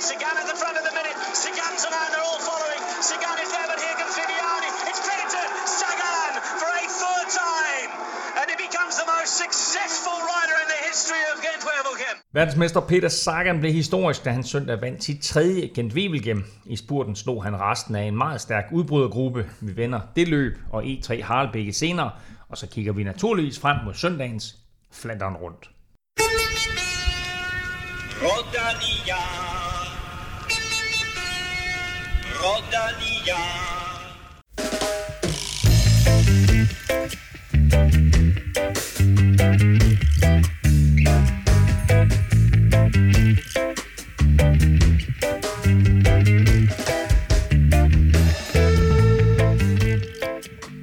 Sagan at the front of the minute. Sagan's around, they're all following. Sagan is there, but here comes Viviani. It's Peter Sagan for a third time. And he becomes the most successful rider in the history of Gent Wevelgem. Verdensmester Peter Sagan blev historisk, da han søndag vandt sit tredje Gent Wevelgem. I spurten slog han resten af en meget stærk udbrydergruppe. Vi vender det løb og E3 Harlbække senere, og så kigger vi naturligvis frem mod søndagens Flandern rundt. Rodalia. Rodalia.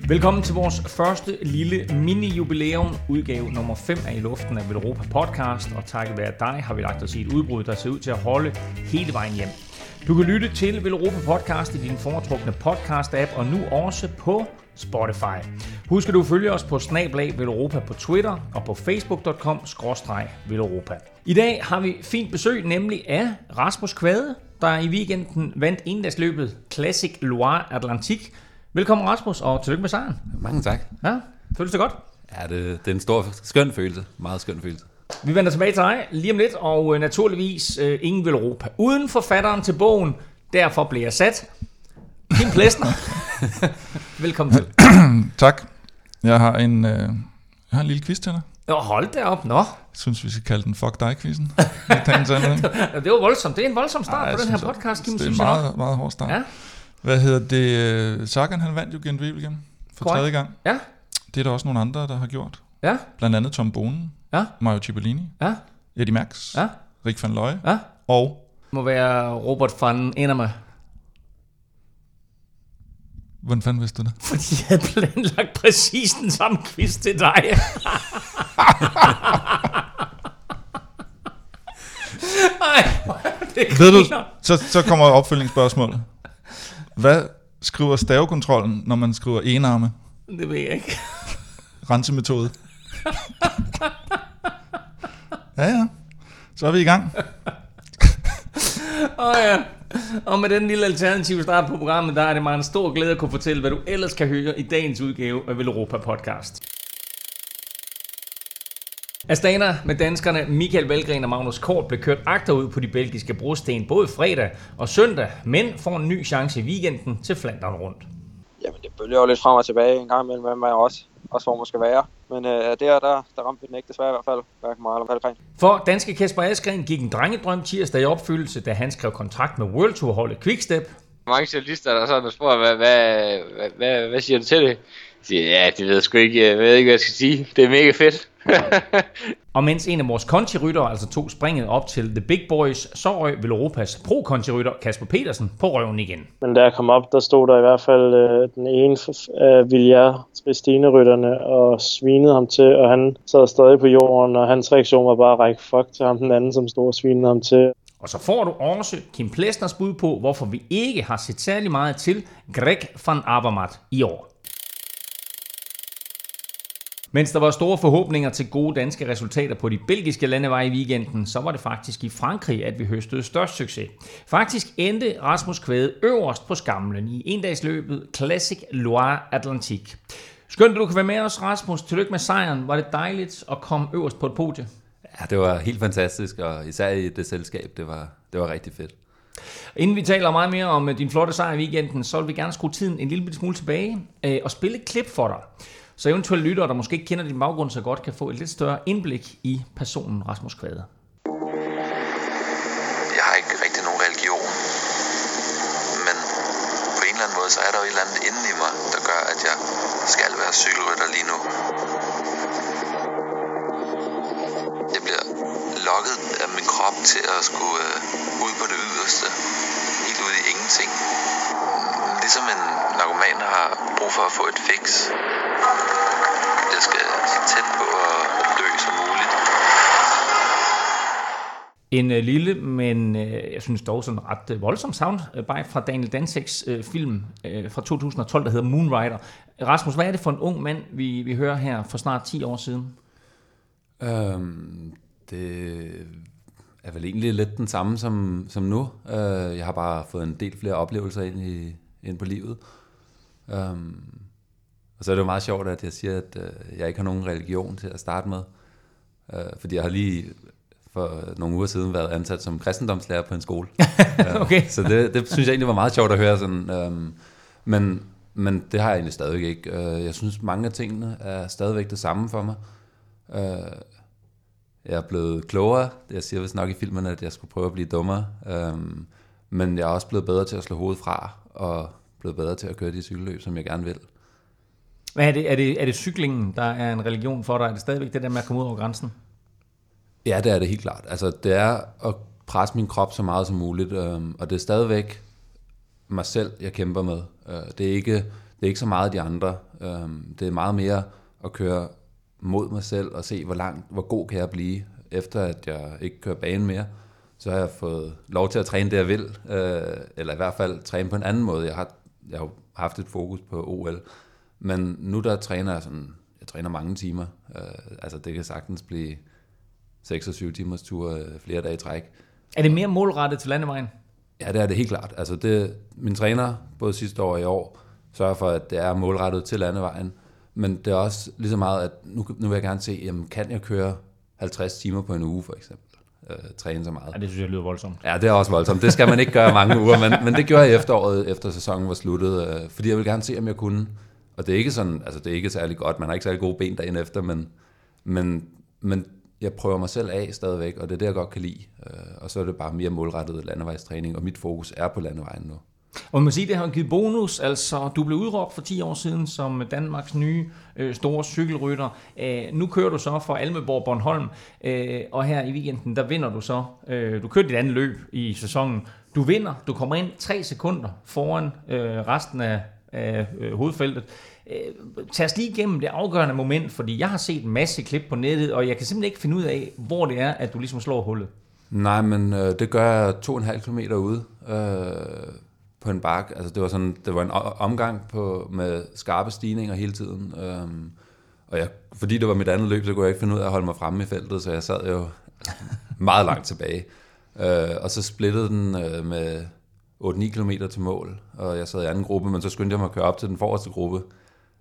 Velkommen til vores første lille mini-jubilæum, udgave nummer 5 af I Luften af Europa Podcast, og takket være dig har vi lagt os i et udbrud, der ser ud til at holde hele vejen hjem. Du kan lytte til Velropa Podcast i din foretrukne podcast-app, og nu også på Spotify. Husk at du følger os på Snablag Velropa på Twitter og på facebook.com Velropa. I dag har vi fint besøg, nemlig af Rasmus Kvade, der i weekenden vandt endagsløbet Classic Loire Atlantique, Velkommen Rasmus, og tillykke med sejren. Mange tak. Ja, føles det godt? Ja, det, det er en stor, skøn følelse. Meget skøn følelse. Vi vender tilbage til dig lige om lidt, og øh, naturligvis øh, ingen vil Europa. Uden forfatteren til bogen, derfor bliver jeg sat. Kim Plesner. Velkommen til. Tak. Jeg har en, øh, jeg har en lille quiz til dig. Nå, hold da op. Nå, Jeg synes, vi skal kalde den Fuck dig-quizzen. Det var voldsomt. Det er en voldsom start Ej, på den her podcast, Kim, Det er en meget, meget hård start. Ja. Hvad hedder det? øh, Sagan, han vandt jo Gent Wevelgem for Korrekt. tredje gang. Ja, Det er der også nogle andre, der har gjort. ja, Blandt andet Tom Bonen, ja, Mario Cipollini, ja, Eddie Max, ja, Rick van Looy ja. og... Må være Robert van Enema. Hvordan fanden vidste du det? Fordi jeg havde planlagt præcis den samme quiz til dig. Ej, det Ved du, så, så kommer opfølgningsspørgsmålet. Hvad skriver stavekontrollen, når man skriver enarme? Det ved jeg ikke. Rensemetode. ja, ja. Så er vi i gang. Åh ja. Og med den lille alternative start på programmet, der er det mig en stor glæde at kunne fortælle, hvad du ellers kan høre i dagens udgave af Velropa Podcast. Astana med danskerne Michael Valgren og Magnus Kort blev kørt agterud på de belgiske brosten både fredag og søndag, men får en ny chance i weekenden til Flandern rundt. Jamen, det bølger jo lidt frem og tilbage en gang imellem, hvem man også, også hvor man skal være. Men øh, der, der, der ramte vi den ikke desværre i hvert fald, hverken mig eller Valgren. For danske Kasper Askren gik en drengedrøm tirsdag i opfyldelse, da han skrev kontrakt med World Tour holdet Quickstep. mange journalister, der sådan spørger, hvad, hvad, hvad, hvad, hvad siger du til det? Ja, det ved jeg sgu ikke, jeg ved ikke, hvad jeg skal sige. Det er mega fedt. Og mens en af vores kontirytter altså tog springet op til The Big Boys, så røg Velropas pro-kontirytter Kasper Petersen på røven igen. Men da jeg kom op, der stod der i hvert fald øh, den ene af Vilja Tristine-rytterne og svinede ham til, og han sad stadig på jorden, og hans reaktion var bare at række fuck til ham den anden, som stod og svinede ham til. Og så får du også Kim Plesners bud på, hvorfor vi ikke har set særlig meget til Greg van Avermaet i år. Mens der var store forhåbninger til gode danske resultater på de belgiske landeveje i weekenden, så var det faktisk i Frankrig, at vi høstede størst succes. Faktisk endte Rasmus Kvæde øverst på skamlen i endagsløbet Classic Loire Atlantique. Skønt, at du kan være med os, Rasmus. Tillykke med sejren. Var det dejligt at komme øverst på et podie? Ja, det var helt fantastisk, og især i det selskab, det var, det var rigtig fedt. Inden vi taler meget mere om øh, din flotte sejr i weekenden, så vil vi gerne skrue tiden en lille smule tilbage øh, og spille et klip for dig. Så eventuelle lyttere, der måske ikke kender din baggrund så godt, kan få et lidt større indblik i personen Rasmus Kvade. Jeg har ikke rigtig nogen religion. Men på en eller anden måde, så er der jo et eller andet inden i mig, der gør, at jeg skal være cykelrytter lige nu. Jeg bliver lokket af min krop til at skulle øh, ud på det yderste. Helt ud i ingenting. Ligesom en narkoman har brug for at få et fix. Jeg skal så tæt på at dø som muligt. En øh, lille, men øh, jeg synes dog sådan ret øh, voldsom soundbite fra Daniel Dansiks øh, film øh, fra 2012, der hedder Moonrider. Rasmus, hvad er det for en ung mand, vi, vi hører her for snart 10 år siden? Øhm, det er vel egentlig lidt den samme som, som nu. Øh, jeg har bare fået en del flere oplevelser ind, i, ind på livet. Um, og så er det jo meget sjovt, at jeg siger, at øh, jeg ikke har nogen religion til at starte med. Øh, fordi jeg har lige for nogle uger siden været ansat som kristendomslærer på en skole. okay. Så det, det synes jeg egentlig var meget sjovt at høre. Sådan, øhm, men, men det har jeg egentlig stadigvæk ikke. Øh, jeg synes, mange af tingene er stadigvæk det samme for mig. Øh, jeg er blevet klogere. Jeg siger vist nok i filmen, at jeg skulle prøve at blive dummere. Øhm, men jeg er også blevet bedre til at slå hovedet fra, og blevet bedre til at køre de cykelløb, som jeg gerne vil. Hvad er det, er, det, er det cyklingen, der er en religion for dig? Er det stadigvæk det der med at komme ud over grænsen? Ja, det er det helt klart. Altså, det er at presse min krop så meget som muligt, øhm, og det er stadigvæk mig selv, jeg kæmper med. Øh, det, er ikke, det er ikke så meget de andre. Øhm, det er meget mere at køre mod mig selv og se, hvor langt, hvor god kan jeg blive, efter at jeg ikke kører banen mere. Så har jeg fået lov til at træne det, jeg vil, øh, eller i hvert fald træne på en anden måde. Jeg har, jeg har haft et fokus på OL, men nu der træner jeg sådan, jeg træner mange timer. Øh, altså det kan sagtens blive 6 og 7 timers tur øh, flere dage i træk. Er det mere målrettet til landevejen? Ja, det er det helt klart. Altså det, min træner, både sidste år og i år, sørger for, at det er målrettet til landevejen. Men det er også lige så meget, at nu, nu vil jeg gerne se, jamen, kan jeg køre 50 timer på en uge for eksempel? Øh, træne så meget. Ja, det synes jeg lyder voldsomt. Ja, det er også voldsomt. Det skal man ikke gøre mange uger, men, men det gjorde jeg efteråret, efter sæsonen var sluttet, øh, fordi jeg vil gerne se, om jeg kunne. Og det er ikke sådan, altså det er ikke særlig godt, man har ikke særlig gode ben dagen efter, men, men, men jeg prøver mig selv af stadigvæk, og det er det, jeg godt kan lide. Øh, og så er det bare mere målrettet landevejstræning, og mit fokus er på landevejen nu. Og man må sige, det har givet bonus. Altså, du blev udråbt for 10 år siden som Danmarks nye øh, store cykelrytter. Øh, nu kører du så for Almeborg Bornholm, øh, og her i weekenden, der vinder du så. Øh, du kører dit andet løb i sæsonen. Du vinder, du kommer ind 3 sekunder foran øh, resten af, af øh, hovedfeltet. Øh, tag os lige igennem det afgørende moment, fordi jeg har set en masse klip på nettet, og jeg kan simpelthen ikke finde ud af, hvor det er, at du ligesom slår hullet. Nej, men øh, det gør jeg to og en halv kilometer ude øh, på en bakke. Altså, det var sådan, det var en omgang på, med skarpe stigninger hele tiden. Øh, og jeg, fordi det var mit andet løb, så kunne jeg ikke finde ud af at holde mig fremme i feltet, så jeg sad jo meget langt tilbage. Øh, og så splittede den øh, med 8-9 km til mål, og jeg sad i anden gruppe, men så skyndte jeg mig at køre op til den forreste gruppe.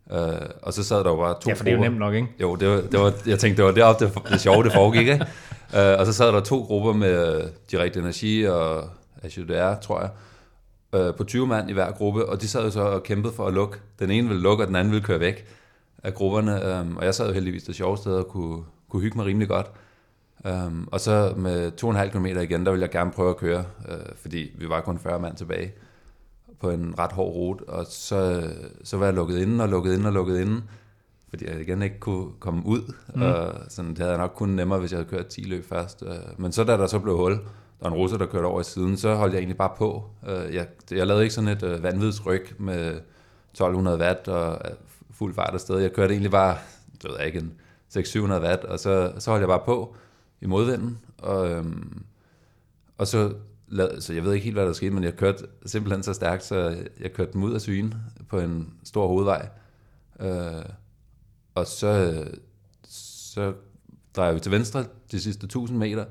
Uh, og så sad der jo bare to Ja, for det er jo nemt nok, ikke? Jo, det var, det var, jeg tænkte, det var deroppe, det, det sjove, det foregik, ikke? Uh, og så sad der to grupper med Direct Energi og HDR, tror jeg, uh, på 20 mand i hver gruppe, og de sad jo så og kæmpede for at lukke. Den ene ville lukke, og den anden ville køre væk af grupperne, um, og jeg sad jo heldigvis det sjove sted og kunne, kunne hygge mig rimelig godt. Um, og så med 2,5 km igen, der ville jeg gerne prøve at køre, uh, fordi vi var kun 40 mand tilbage på en ret hård rute, og så, så var jeg lukket inde og lukket inde og lukket inde, fordi jeg igen ikke kunne komme ud, mm. og sådan, det havde jeg nok kun nemmere, hvis jeg havde kørt 10 løb først. Men så da der så blev hul, der var en russer, der kørte over i siden, så holdt jeg egentlig bare på. Øh, jeg, jeg lavede ikke sådan et øh, vanvidsryg med 1200 watt og øh, fuld fart afsted. Jeg kørte egentlig bare, det ved jeg ikke, en 600-700 watt, og så, så holdt jeg bare på i modvinden, og, øhm, og så så jeg ved ikke helt, hvad der skete, men jeg kørte simpelthen så stærkt, så jeg kørte dem ud af syne på en stor hovedvej. Øh, og så, så drejer vi til venstre de sidste 1000 meter,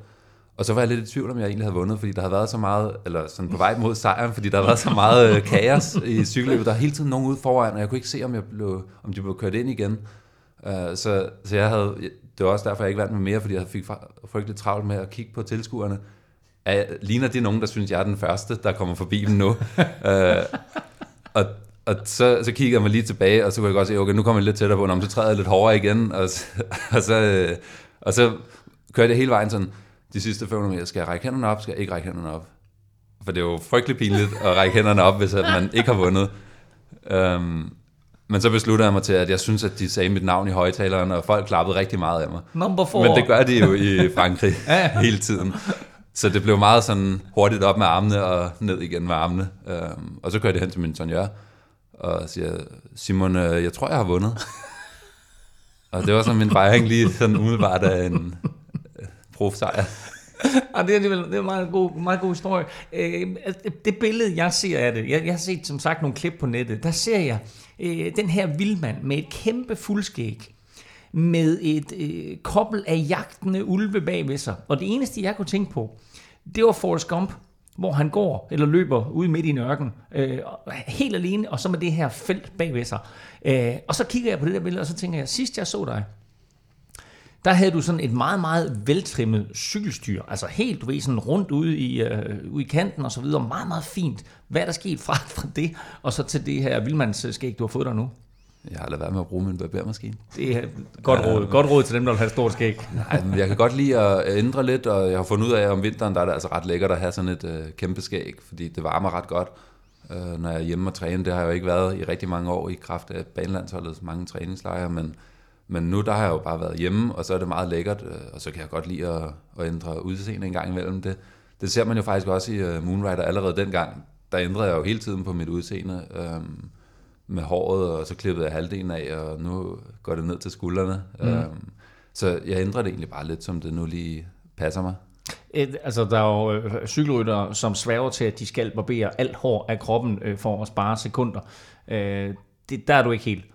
og så var jeg lidt i tvivl, om jeg egentlig havde vundet, fordi der havde været så meget, eller sådan på vej mod sejren, fordi der havde været så meget øh, kaos i cykelløbet. Der er hele tiden nogen ude foran, og jeg kunne ikke se, om, jeg blev, om de blev kørt ind igen. Uh, så, så jeg havde, det var også derfor, jeg ikke vandt med mere, fordi jeg fik frygteligt travlt med at kigge på tilskuerne. Er, ligner det nogen, der synes, jeg er den første, der kommer forbi dem nu? uh, og og så, så kigger jeg mig lige tilbage, og så kunne jeg godt se, okay, nu kommer jeg lidt tættere på, og så træder jeg lidt hårdere igen, og så, og så, og så kørte jeg hele vejen sådan, de sidste 500 meter, skal jeg række hænderne op, skal jeg ikke række hænderne op? For det er jo frygtelig pinligt at række hænderne op, hvis at man ikke har vundet. Um, men så besluttede jeg mig til, at jeg synes, at de sagde mit navn i højtaleren, og folk klappede rigtig meget af mig. Number four. Men det gør de jo i Frankrig ja. hele tiden. Så det blev meget sådan hurtigt op med armene og ned igen med armene. Um, og så kørte jeg hen til min sonjør og siger, Simon, jeg tror, jeg har vundet. og det var sådan min fejring lige sådan umiddelbart af en profsejr. Og det er alligevel det er en meget god, meget god historie. Øh, altså, det billede, jeg ser af det, jeg, jeg har set som sagt nogle klip på nettet, der ser jeg øh, den her vildmand med et kæmpe fuldskæg, med et øh, kobbel af jagtende ulve bag ved sig. Og det eneste, jeg kunne tænke på, det var Forrest Gump, hvor han går eller løber ud midt i en ørken, øh, helt alene, og så med det her felt bag ved sig. Øh, og så kigger jeg på det der billede, og så tænker jeg, sidst jeg så dig, der havde du sådan et meget, meget veltrimmet cykelstyr. Altså helt, du ved, sådan rundt ude i, øh, ude i kanten og så videre. Meget, meget fint. Hvad er der sket fra, fra det, og så til det her vildmandsskæg, du har fået der nu? Jeg har lavet være med at bruge min barbermaskine. Det er godt råd. Godt råd til dem, der vil have stort skæg. Nej, men jeg kan godt lide at ændre lidt, og jeg har fundet ud af, at om vinteren der er det altså ret lækkert at have sådan et øh, kæmpe skæg, fordi det varmer ret godt, øh, når jeg er hjemme og træne. Det har jeg jo ikke været i rigtig mange år i kraft af banelandsholdets mange træningslejre, men, men nu der har jeg jo bare været hjemme, og så er det meget lækkert, øh, og så kan jeg godt lide at, at ændre udseende en gang imellem. Det, det ser man jo faktisk også i uh, Moonrider allerede dengang. Der ændrede jeg jo hele tiden på mit udseende. Øh, med håret, og så klippede jeg halvdelen af, og nu går det ned til skuldrene. Mm. Øhm, så jeg ændrer det egentlig bare lidt, som det nu lige passer mig. Et, altså, der er jo øh, cykelrytter, som sværger til, at de skal barbere alt hår af kroppen øh, for at spare sekunder. Øh, det, der er du ikke helt.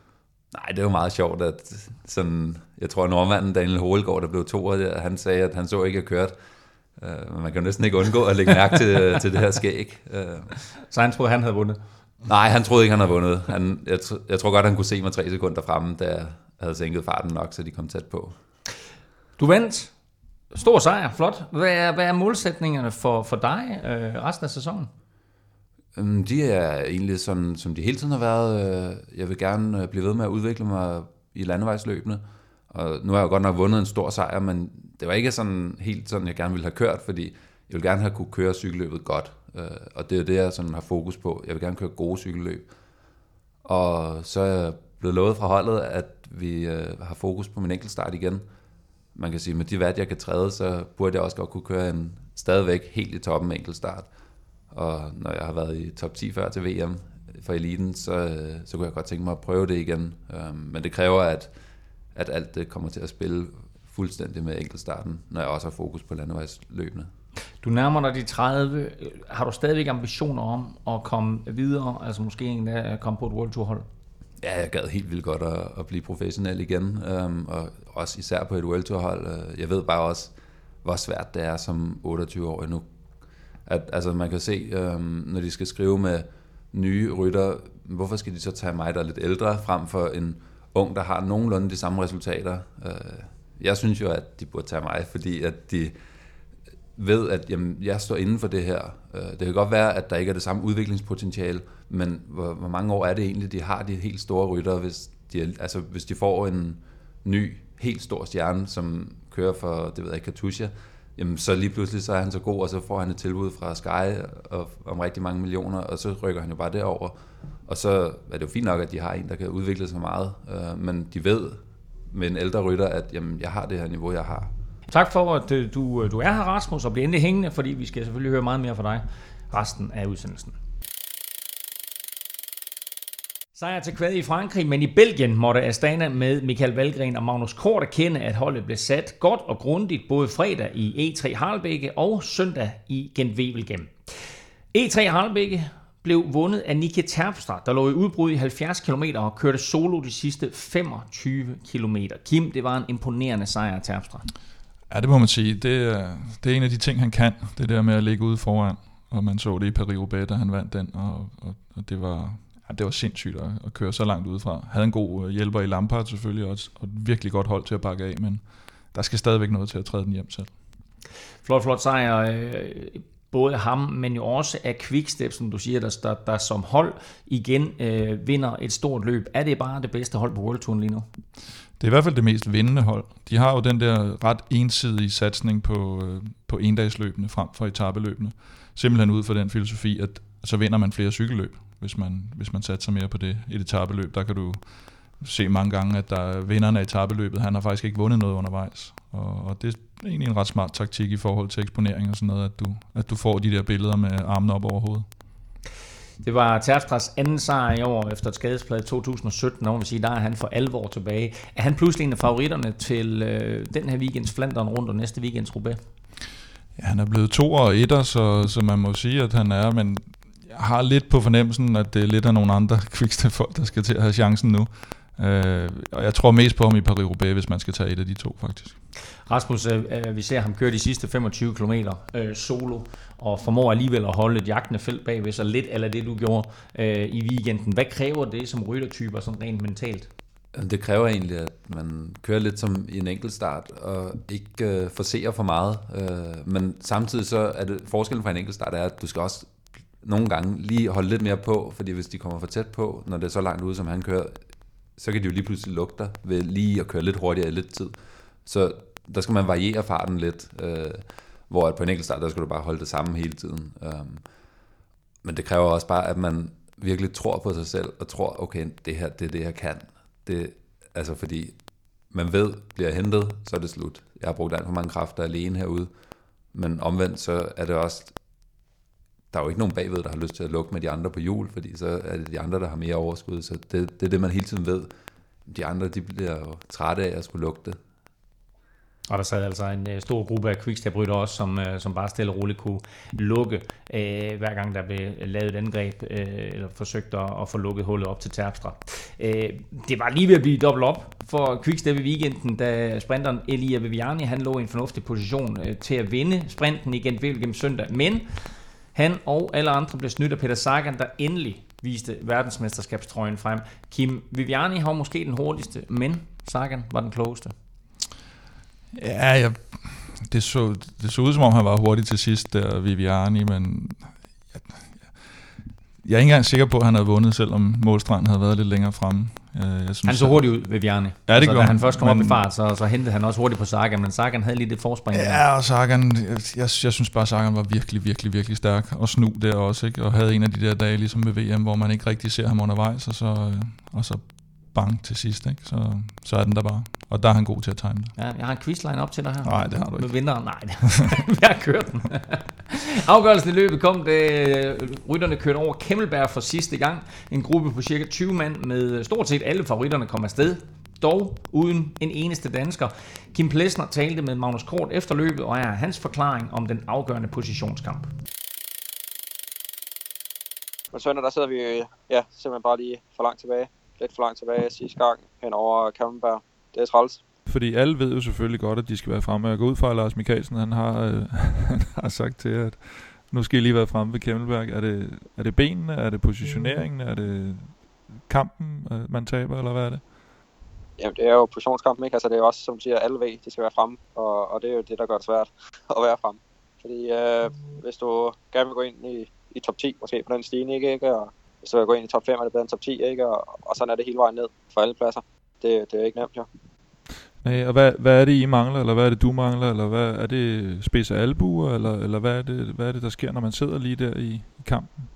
Nej, det jo meget sjovt, at sådan, jeg tror, nordmanden Daniel Hoelgaard, der blev to år, han sagde, at han så ikke, at jeg kørte. Øh, man kan næsten ikke undgå at lægge mærke til, til det her skæg. Øh. Så han troede, han havde vundet? Nej, han troede ikke, han havde vundet. Han, jeg, jeg tror godt, han kunne se mig tre sekunder fremme, da jeg havde sænket farten nok, så de kom tæt på. Du vandt. Stor sejr, flot. Hvad er, hvad er målsætningerne for, for dig øh, resten af sæsonen? Øhm, de er egentlig sådan, som de hele tiden har været. Øh, jeg vil gerne øh, blive ved med at udvikle mig i landevejsløbene. Og nu har jeg godt nok vundet en stor sejr, men det var ikke sådan helt sådan, jeg gerne ville have kørt, fordi jeg vil gerne have kunne køre cykelløbet godt. Øh, og det er det, jeg sådan har fokus på. Jeg vil gerne køre gode cykelløb. Og så er jeg blevet lovet fra holdet, at vi har fokus på min enkeltstart igen. Man kan sige, med de vat, jeg kan træde, så burde jeg også godt kunne køre en stadigvæk helt i toppen enkeltstart. Og når jeg har været i top 10 før til VM for eliten, så, øh, så kunne jeg godt tænke mig at prøve det igen. men det kræver, at, at alt det kommer til at spille fuldstændig med enkeltstarten, når jeg også har fokus på landevejsløbene. Du nærmer dig de 30. Har du stadigvæk ambitioner om at komme videre? Altså måske en af komme på et World Tour hold? Ja, jeg gad helt vildt godt at, at blive professionel igen, øhm, og også især på et World Tour hold. Øh, jeg ved bare også, hvor svært det er som 28-årig nu. At, altså man kan se, øhm, når de skal skrive med nye rytter, hvorfor skal de så tage mig, der er lidt ældre, frem for en ung, der har nogenlunde de samme resultater? Øh, jeg synes jo, at de burde tage mig, fordi at de ved, at jamen, jeg står inden for det her. Øh, det kan godt være, at der ikke er det samme udviklingspotentiale, men hvor, hvor mange år er det egentlig, de har de helt store rytter, hvis de, altså, hvis de får en ny, helt stor stjerne, som kører for, det ved jeg, ikke, Katusha, jamen så lige pludselig så er han så god, og så får han et tilbud fra Sky og, om rigtig mange millioner, og så rykker han jo bare derover. Og så er det jo fint nok, at de har en, der kan udvikle sig meget, øh, men de ved med en ældre rytter, at jamen, jeg har det her niveau, jeg har. Tak for, at øh, du, øh, du er her, Rasmus, og bliver endelig hængende, fordi vi skal selvfølgelig høre meget mere fra dig resten af udsendelsen. Sejr til kvad i Frankrig, men i Belgien måtte Astana med Michael Valgren og Magnus Kort erkende, at holdet blev sat godt og grundigt både fredag i E3 Harlbække og søndag i Gent Wevelgem. E3 Harlbække blev vundet af Nike Terpstra, der lå i udbrud i 70 km og kørte solo de sidste 25 km. Kim, det var en imponerende sejr af Terpstra. Ja, det må man sige. Det, øh, det er en af de ting, han kan. Det der med at ligge ude foran. Og man så det i Paris-Roubaix, da han vandt den. Og, og, og det var, ja, det var sindssygt at, at køre så langt udefra. Havde en god øh, hjælper i Lampard selvfølgelig også, og et virkelig godt hold til at bakke af, men der skal stadigvæk noget til at træde den hjem selv. Flot, flot sejr. Øh, både ham, men jo også af Quickstep, som du siger, der, der, der som hold igen øh, vinder et stort løb. Er det bare det bedste hold på World Tour lige nu? Det er i hvert fald det mest vindende hold. De har jo den der ret ensidige satsning på, øh, på endagsløbene frem for etabeløbene. Simpelthen ud fra den filosofi, at så vinder man flere cykelløb, hvis man, hvis man satser mere på det. Et etabeløb, der kan du se mange gange, at der er vinderne af etabeløbet, han har faktisk ikke vundet noget undervejs. Og, og det er egentlig en ret smart taktik i forhold til eksponering og sådan noget, at du, at du får de der billeder med armene op over hovedet. Det var Terpstras anden sejr i år efter et skadesplade i 2017, og man sige, der er han for alvor tilbage. Er han pludselig en af favoritterne til øh, den her weekends Flandern rundt og næste weekends Roubaix? Ja, han er blevet to og etter, så, så man må sige, at han er, men har lidt på fornemmelsen, at det er lidt af nogle andre quickstep folk, der skal til at have chancen nu. Øh, og jeg tror mest på ham i Paris-Roubaix, hvis man skal tage et af de to, faktisk. Rasmus, øh, øh, vi ser ham køre de sidste 25 km øh, solo, og formår alligevel at holde et jagtende felt bagved sig lidt eller det, du gjorde øh, i weekenden. Hvad kræver det som ryttertyper, sådan rent mentalt? Det kræver egentlig, at man kører lidt som i en enkelt start, og ikke øh, forser for meget. Øh, men samtidig så er det forskellen fra en enkelt start er, at du skal også nogle gange lige holde lidt mere på, fordi hvis de kommer for tæt på, når det er så langt ude, som han kører, så kan de jo lige pludselig lugte dig ved lige at køre lidt hurtigere i lidt tid. Så der skal man variere farten lidt, øh, hvor på en enkelt start, der skal du bare holde det samme hele tiden. Um, men det kræver også bare, at man virkelig tror på sig selv, og tror, okay, det her, det er det, jeg kan. Det, altså fordi man ved, bliver hentet, så er det slut. Jeg har brugt alt for mange kræfter alene herude, men omvendt så er det også, der er jo ikke nogen bagved, der har lyst til at lukke med de andre på jul, fordi så er det de andre, der har mere overskud, så det, det er det, man hele tiden ved. De andre, de bliver jo trætte af at skulle lugte. Og der sad altså en øh, stor gruppe af quickstep også, som, øh, som bare stille og roligt kunne lukke, øh, hver gang der blev lavet et angreb, øh, eller forsøgt at, at få lukket hullet op til Terpstra. Øh, det var lige ved at blive dobbelt op for quickstep i weekenden, da sprinteren Elia Viviani, han lå i en fornuftig position øh, til at vinde sprinten igen ved søndag, men han og alle andre blev snydt af Peter Sagan, der endelig viste verdensmesterskabstrøjen frem. Kim Viviani har måske den hurtigste, men Sagan var den klogeste. Ja, jeg, det, så, det så ud som om, han var hurtig til sidst, der Viviani, men jeg, er ikke engang sikker på, at han havde vundet, selvom målstranden havde været lidt længere fremme. Jeg synes, han så hurtigt ud, Viviani. Ja, det altså, Da han først kom men, op i fart, så, så hentede han også hurtigt på Sagan, men Sagan havde lige det forspring. Ja, og Sagan, jeg, jeg, jeg synes bare, Sagan var virkelig, virkelig, virkelig stærk. Og snu der også, ikke? og havde en af de der dage, ligesom med VM, hvor man ikke rigtig ser ham undervejs, og så, og så bang til sidst, ikke? Så, så er den der bare. Og der er han god til at time det. Ja, jeg har en quizline op til dig her. Nej, det har du ikke. Med vinderen, nej. jeg har kørt den. Afgørelsen i løbet kom, da øh, rytterne kørte over Kemmelberg for sidste gang. En gruppe på cirka 20 mand med øh, stort set alle favoritterne kom afsted. Dog uden en eneste dansker. Kim Plesner talte med Magnus Kort efter løbet, og er hans forklaring om den afgørende positionskamp. Men søndag der sidder vi øh, ja, simpelthen bare lige for langt tilbage lidt for langt tilbage sidste gang hen over Kampenberg. Det er træls. Fordi alle ved jo selvfølgelig godt, at de skal være fremme. Jeg går ud fra, at Lars Mikkelsen han har, øh, han har sagt til, at nu skal I lige være fremme ved Kemmelberg. Er det, er det benene? Er det positioneringen? Er det kampen, øh, man taber, eller hvad er det? Jamen, det er jo positionskampen, ikke? Altså, det er jo også, som du siger, alle ved, de skal være fremme, og, og det er jo det, der gør det svært at være fremme. Fordi øh, hvis du gerne vil gå ind i, i top 10, måske på den stigning, ikke? Og hvis du gå ind i top 5, er det bedre end top 10, ikke? Og, og sådan er det hele vejen ned for alle pladser. Det, det er ikke nemt, jo. Nej, og hvad, hvad er det, I mangler, eller hvad er det, du mangler, eller hvad er det spids af albuer, eller, eller hvad, er det, hvad er det, der sker, når man sidder lige der i, i kampen?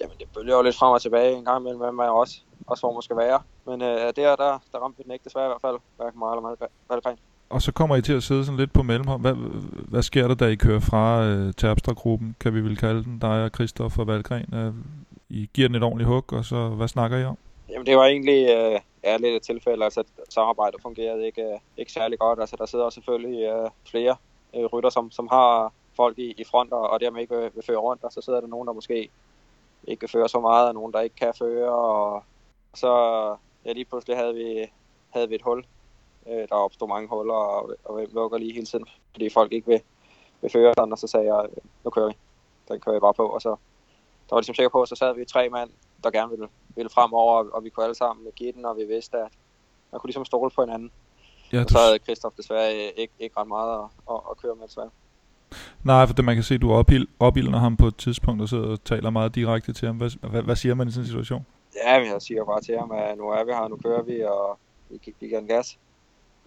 Jamen, det bølger jo lidt frem og tilbage en gang imellem, hvem man også, også hvor man skal være. Men øh, der, der, der ramte vi den ikke desværre i hvert fald, hverken mig eller Valgren. Og så kommer I til at sidde sådan lidt på mellemhånd. Hvad, hvad sker der, da I kører fra øh, Terpstra-gruppen, kan vi vel kalde den, dig og og Valgren? Øh, i giver den et ordentligt hug, og så hvad snakker I om? Jamen det var egentlig øh, er lidt et tilfælde, altså samarbejdet fungerede ikke, øh, ikke særlig godt. Altså der sidder selvfølgelig øh, flere øh, rytter, som, som har folk i, i front, og, og dermed ikke vil, vil føre rundt, og så sidder der nogen, der måske ikke vil føre så meget, og nogen, der ikke kan føre, og, og så ja, lige pludselig havde vi, havde vi et hul. Øh, der opstod mange huller, og, og vi lukker lige hele tiden, fordi folk ikke vil, vil føre den, og så sagde jeg, øh, nu kører vi. Den kører jeg bare på, og så der var ligesom sikker på, at så sad vi tre mand, der gerne ville, ville fremover, og vi kunne alle sammen give den, og vi vidste, at man kunne ligesom stole på hinanden. Ja, og så havde Christoph desværre ikke, ikke ret meget at, at, at køre med, desværre. Nej, for det, man kan se, at du opildner ham på et tidspunkt, og sidder og taler meget direkte til ham. Hvad, hvad, hvad siger man i sådan en situation? Ja, jeg siger bare til ham, at nu er vi her, nu kører vi, og vi, vi giver en gas.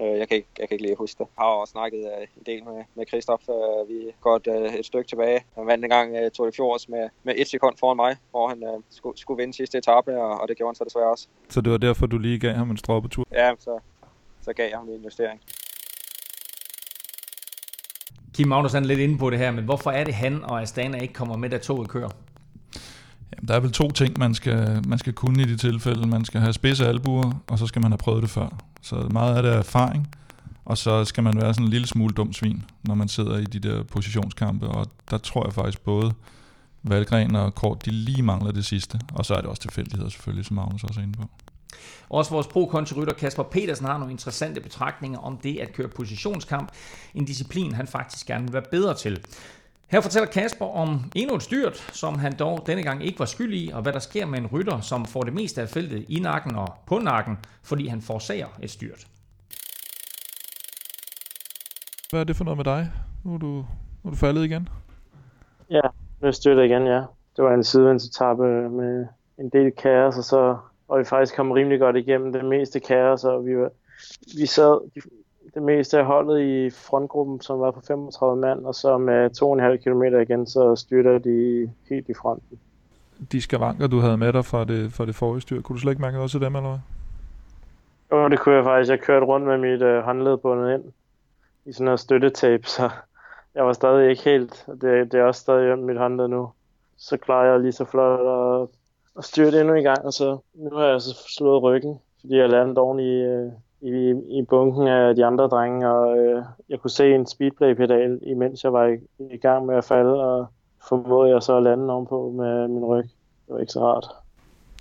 Øh, jeg kan, ikke, jeg kan ikke lige huske det. Jeg har også snakket uh, en del med, med Christoph. Uh, vi er godt et stykke tilbage. Han vandt en gang uh, Tour de Fjords med, med et sekund foran mig, hvor han skulle, skulle vinde sidste etape, og, og det gjorde han så desværre også. Så det var derfor, du lige gav ham en tur? Ja, så, så gav jeg ham en investering. Kim Magnus er lidt inde på det her, men hvorfor er det han og Astana ikke kommer med, da toget kører? Jamen, der er vel to ting, man skal, man skal kunne i de tilfælde. Man skal have spidse albuer, og så skal man have prøvet det før. Så meget af det er erfaring, og så skal man være sådan en lille smule dum svin, når man sidder i de der positionskampe, og der tror jeg faktisk både Valgren og Kort, de lige mangler det sidste, og så er det også tilfældigheder selvfølgelig, som Magnus også er inde på. Også vores pro rytter Kasper Petersen har nogle interessante betragtninger om det at køre positionskamp, en disciplin han faktisk gerne vil være bedre til. Her fortæller Kasper om endnu et styrt, som han dog denne gang ikke var skyld i, og hvad der sker med en rytter, som får det meste af feltet i nakken og på nakken, fordi han forsager et styrt. Hvad er det for noget med dig? Nu er du, nu er du faldet igen? Ja, nu styrter igen, ja. Det var en sidevendsetappe med en del kaos, og så og vi faktisk kom rimelig godt igennem det meste kaos, og vi, var, vi sad det meste af holdet i frontgruppen, som var på 35 mand, og så med 2,5 km igen, så styrter de helt i fronten. De skavanker, du havde med dig fra det, fra det forrige styr, kunne du slet ikke mærke også dem, eller hvad? Jo, det kunne jeg faktisk. Jeg kørte rundt med mit øh, håndled bundet ind i sådan noget støttetape, så jeg var stadig ikke helt, det, det er også stadig mit håndled nu. Så klarer jeg lige så flot at, at styre det endnu en gang, og så nu har jeg så slået ryggen, fordi jeg landede oven i, øh, i, i bunken af de andre drenge, og øh, jeg kunne se en speedplay-pedal, imens jeg var i, i gang med at falde, og formåede jeg så at lande ovenpå med min ryg. Det var ikke så rart.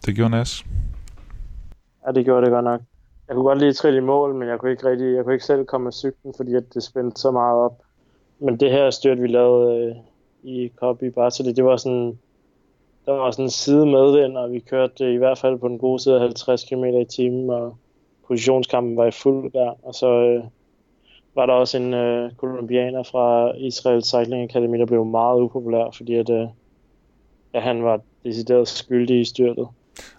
Det gjorde Nas. Ja, det gjorde det godt nok. Jeg kunne godt lige trille i mål, men jeg kunne ikke rigtig, jeg kunne ikke selv komme med cyklen, fordi at det spændte så meget op. Men det her styrt, vi lavede øh, i Copy Bartoli, det var sådan, der var sådan en side medvind, og vi kørte i hvert fald på den gode side af 50 km i timen, og positionskampen var i fuld gang. Og så øh, var der også en øh, kolumbianer fra Israel Cycling Academy, der blev meget upopulær, fordi at, øh, ja, han var decideret skyldig i styrtet.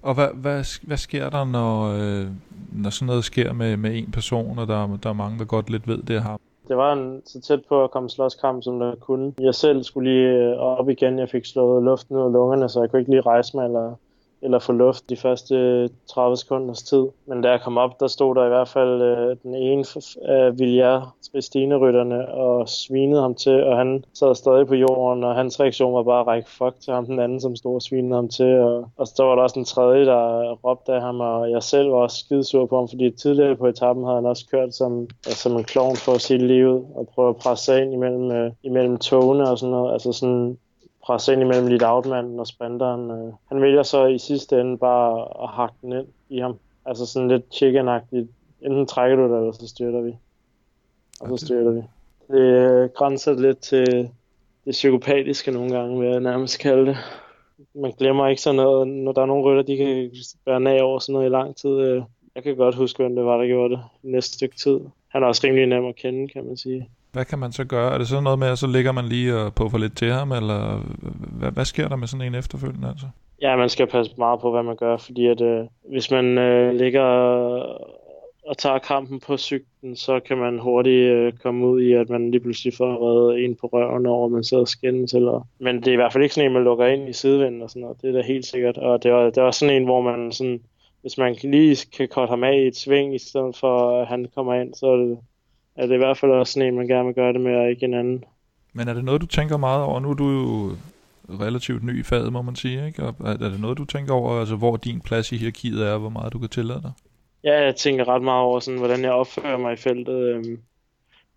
Og hvad, hvad, hvad sker der, når, øh, når sådan noget sker med, med en person, og der, der er mange, der godt lidt ved det her? Det var en, så tæt på at komme slåskamp, som der kunne. Jeg selv skulle lige øh, op igen. Jeg fik slået luften ud af lungerne, så jeg kunne ikke lige rejse mig eller eller få luft de første 30 sekunders tid. Men da jeg kom op, der stod der i hvert fald øh, den ene af Viljar Tristine-rytterne og svinede ham til, og han sad stadig på jorden, og hans reaktion var bare at række fuck til ham, den anden, som stod og svinede ham til. Og, og så var der også en tredje, der råbte af ham, og jeg selv var også skidesur på ham, fordi tidligere på etappen havde han også kørt som, altså, som en klovn for at liv, livet og prøve at presse sig ind imellem, øh, imellem togene og sådan noget. Altså sådan, presse ind imellem lidt outmanden og sprinteren. Øh. Han vælger så i sidste ende bare at hakke den ind i ham. Altså sådan lidt chicken-agtigt. Enten trækker du det, eller så styrter vi. Og så styrter vi. Det øh, grænser lidt til det psykopatiske nogle gange, vil jeg nærmest kalde det. Man glemmer ikke sådan noget, når der er nogle rytter, de kan være nag over sådan noget i lang tid. Øh. Jeg kan godt huske, hvem det var, der gjorde det næste stykke tid. Han er også rimelig nem at kende, kan man sige. Hvad kan man så gøre? Er det sådan noget med, at så ligger man lige og puffer lidt til ham, eller hvad, hvad sker der med sådan en efterfølgende? Altså? Ja, man skal passe meget på, hvad man gør, fordi at øh, hvis man øh, ligger og tager kampen på cyklen, så kan man hurtigt øh, komme ud i, at man lige pludselig får reddet en på røven over, man sidder og skændes. Eller... Men det er i hvert fald ikke sådan en, man lukker ind i sidevinden og sådan noget. Det er da helt sikkert. Og det var, det var sådan en, hvor man sådan, hvis man lige kan korte ham af i et sving, i stedet for at han kommer ind, så er det, er det i hvert fald også sådan en, man gerne vil gøre det med, og ikke en anden. Men er det noget, du tænker meget over? Nu er du jo relativt ny i faget, må man sige. Ikke? Og er det noget, du tænker over, altså hvor din plads i hierarkiet er, hvor meget du kan tillade dig? Ja, jeg tænker ret meget over, sådan, hvordan jeg opfører mig i feltet. Øhm,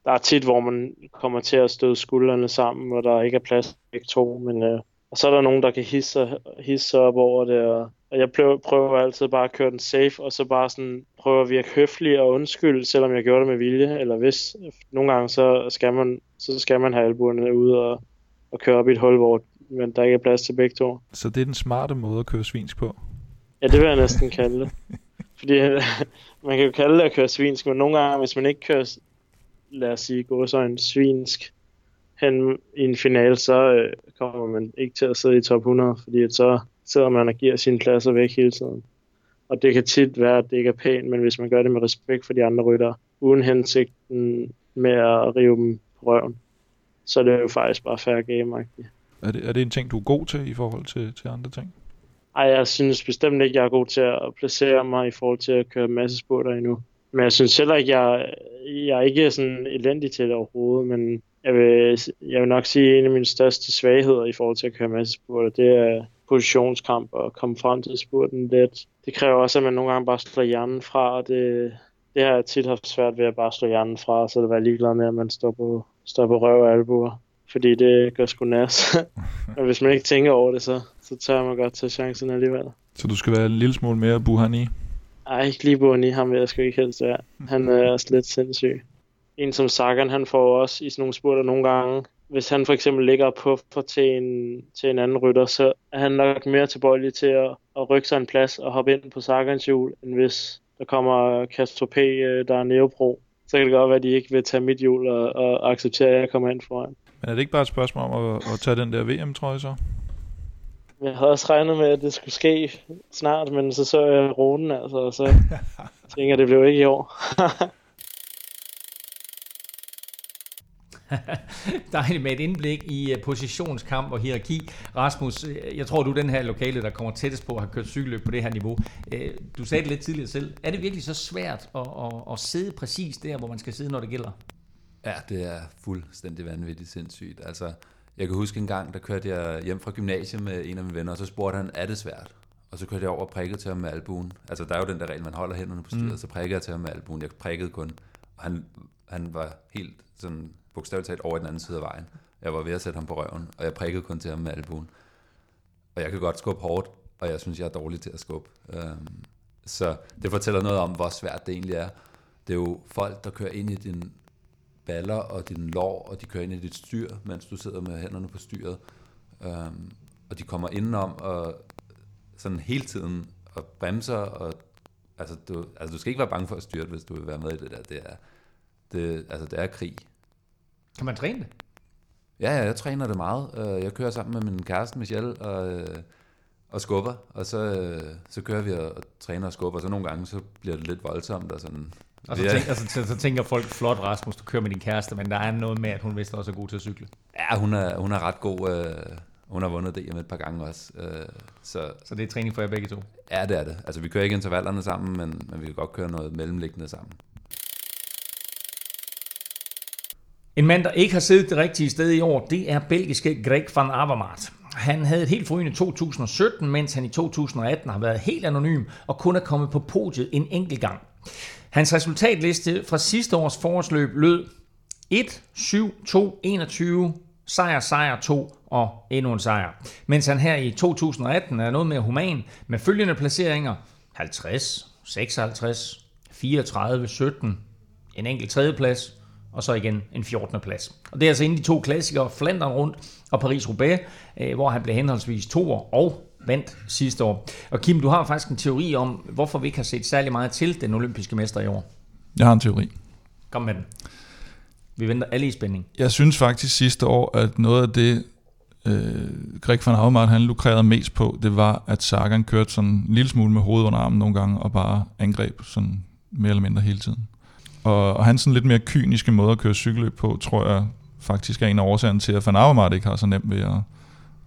der er tit, hvor man kommer til at støde skuldrene sammen, hvor der ikke er plads begge to, men øh, og så er der nogen, der kan hisse, hisse op over det, og og jeg prøver, prøver altid bare at køre den safe, og så bare sådan prøve at virke høflig og undskyld, selvom jeg gjorde det med vilje. Eller hvis nogle gange, så skal man, så skal man have albuerne ude og, og køre op i et hul, hvor men der ikke er plads til begge to. Så det er den smarte måde at køre svinsk på? Ja, det vil jeg næsten kalde det. Fordi man kan jo kalde det at køre svinsk, men nogle gange, hvis man ikke kører, lad os sige, går så en svinsk hen i en finale, så øh, kommer man ikke til at sidde i top 100, fordi at så sidder man og giver sine pladser væk hele tiden. Og det kan tit være, at det ikke er pænt, men hvis man gør det med respekt for de andre rytter, uden hensigten med at rive dem på røven, så er det jo faktisk bare fair game -agtigt. Er det, er det en ting, du er god til i forhold til, til andre ting? Ej, jeg synes bestemt ikke, jeg er god til at placere mig i forhold til at køre masse spurter endnu. Men jeg synes heller ikke, jeg, jeg er ikke sådan elendig til det overhovedet, men jeg vil, jeg vil nok sige, at en af mine største svagheder i forhold til at køre masse spurter, det er positionskamp og komme frem til spurten lidt. Det kræver også, at man nogle gange bare slår hjernen fra, og det, det har jeg tit haft svært ved at bare slå hjernen fra, så det var ligeglad med, at man står på, står på røv og albuer. Fordi det gør sgu nas. og hvis man ikke tænker over det, så, så tør man godt tage chancen alligevel. Så du skal være en lille smule mere buhan i? Ej, ikke lige Boni, ham vil jeg sgu ikke helst være. Han er også lidt sindssyg. En som Sagan, han får også i sådan nogle spurter nogle gange, hvis han for eksempel ligger på for til en, til en anden rytter, så er han nok mere tilbøjelig til at, at rykke sig en plads og hoppe ind på Sagans hjul, end hvis der kommer Castro P, øh, der er Neopro. Så kan det godt være, at de ikke vil tage mit hjul og, og acceptere, at jeg kommer ind foran. Men er det ikke bare et spørgsmål om at, at tage den der VM-trøje så? Jeg havde også regnet med, at det skulle ske snart, men så så jeg runden, altså, og så tænker jeg, at det blev ikke i år. Dejligt med et indblik i uh, positionskamp og hierarki. Rasmus, øh, jeg tror, du er den her lokale, der kommer tættest på at have kørt cykelløb på det her niveau. Uh, du sagde det lidt tidligere selv. Er det virkelig så svært at, at, at sidde præcis der, hvor man skal sidde, når det gælder? Ja, det er fuldstændig vanvittigt sindssygt. Altså, jeg kan huske en gang, der kørte jeg hjem fra gymnasiet med en af mine venner, og så spurgte han, er det svært? Og så kørte jeg over og prikkede til ham med albuen. Altså, der er jo den der regel, man holder hænderne på styret, mm. så prikkede jeg til ham med albuen. Jeg prikkede kun. Og han, han var helt sådan bogstaveligt talt over i den anden side af vejen. Jeg var ved at sætte ham på røven, og jeg prikkede kun til ham med albuen. Og jeg kan godt skubbe hårdt, og jeg synes, jeg er dårlig til at skubbe. Øhm, så det fortæller noget om, hvor svært det egentlig er. Det er jo folk, der kører ind i din baller og din lår, og de kører ind i dit styr, mens du sidder med hænderne på styret. Øhm, og de kommer indenom og sådan hele tiden og bremser, og altså du, altså du skal ikke være bange for at styre hvis du vil være med i det der. Det er, det, altså det er krig. Kan man træne det? Ja, ja, jeg træner det meget. Øh, jeg kører sammen med min kæreste Michelle og, øh, og skubber, og så, øh, så kører vi og træner og skubber, og så nogle gange så bliver det lidt voldsomt. Og, sådan. og så, tænker, altså, så, så tænker folk, flot Rasmus, du kører med din kæreste, men der er noget med, at hun vist også er god til at cykle. Ja, hun er, hun er ret god. hun har vundet DM et par gange også. så, så det er træning for jer begge to? Ja, det er det. Altså, vi kører ikke intervallerne sammen, men, men vi kan godt køre noget mellemliggende sammen. En mand, der ikke har siddet det rigtige sted i år, det er belgiske Greg van Avermaet. Han havde et helt forrygende 2017, mens han i 2018 har været helt anonym og kun er kommet på podiet en enkelt gang. Hans resultatliste fra sidste års forårsløb lød 1, 7, 2, 21, sejr, sejr 2 og endnu en sejr. Mens han her i 2018 er noget mere human med følgende placeringer 50, 56, 34, 17, en enkelt tredjeplads, og så igen en 14. plads. Og det er altså inden de to klassikere, Flandern rundt og Paris-Roubaix, øh, hvor han blev henholdsvis to år og vandt sidste år. Og Kim, du har faktisk en teori om, hvorfor vi ikke har set særlig meget til den olympiske mester i år. Jeg har en teori. Kom med den. Vi venter alle i spænding. Jeg synes faktisk sidste år, at noget af det, øh, Greg van Avermaet han lukrerede mest på, det var, at Sagan kørte sådan en lille smule med hovedet under armen nogle gange, og bare angreb sådan mere eller mindre hele tiden. Og, og hans sådan lidt mere kyniske måde at køre cykelløb på, tror jeg faktisk er en af årsagerne til, at Van Avermaet ikke har så nemt ved at,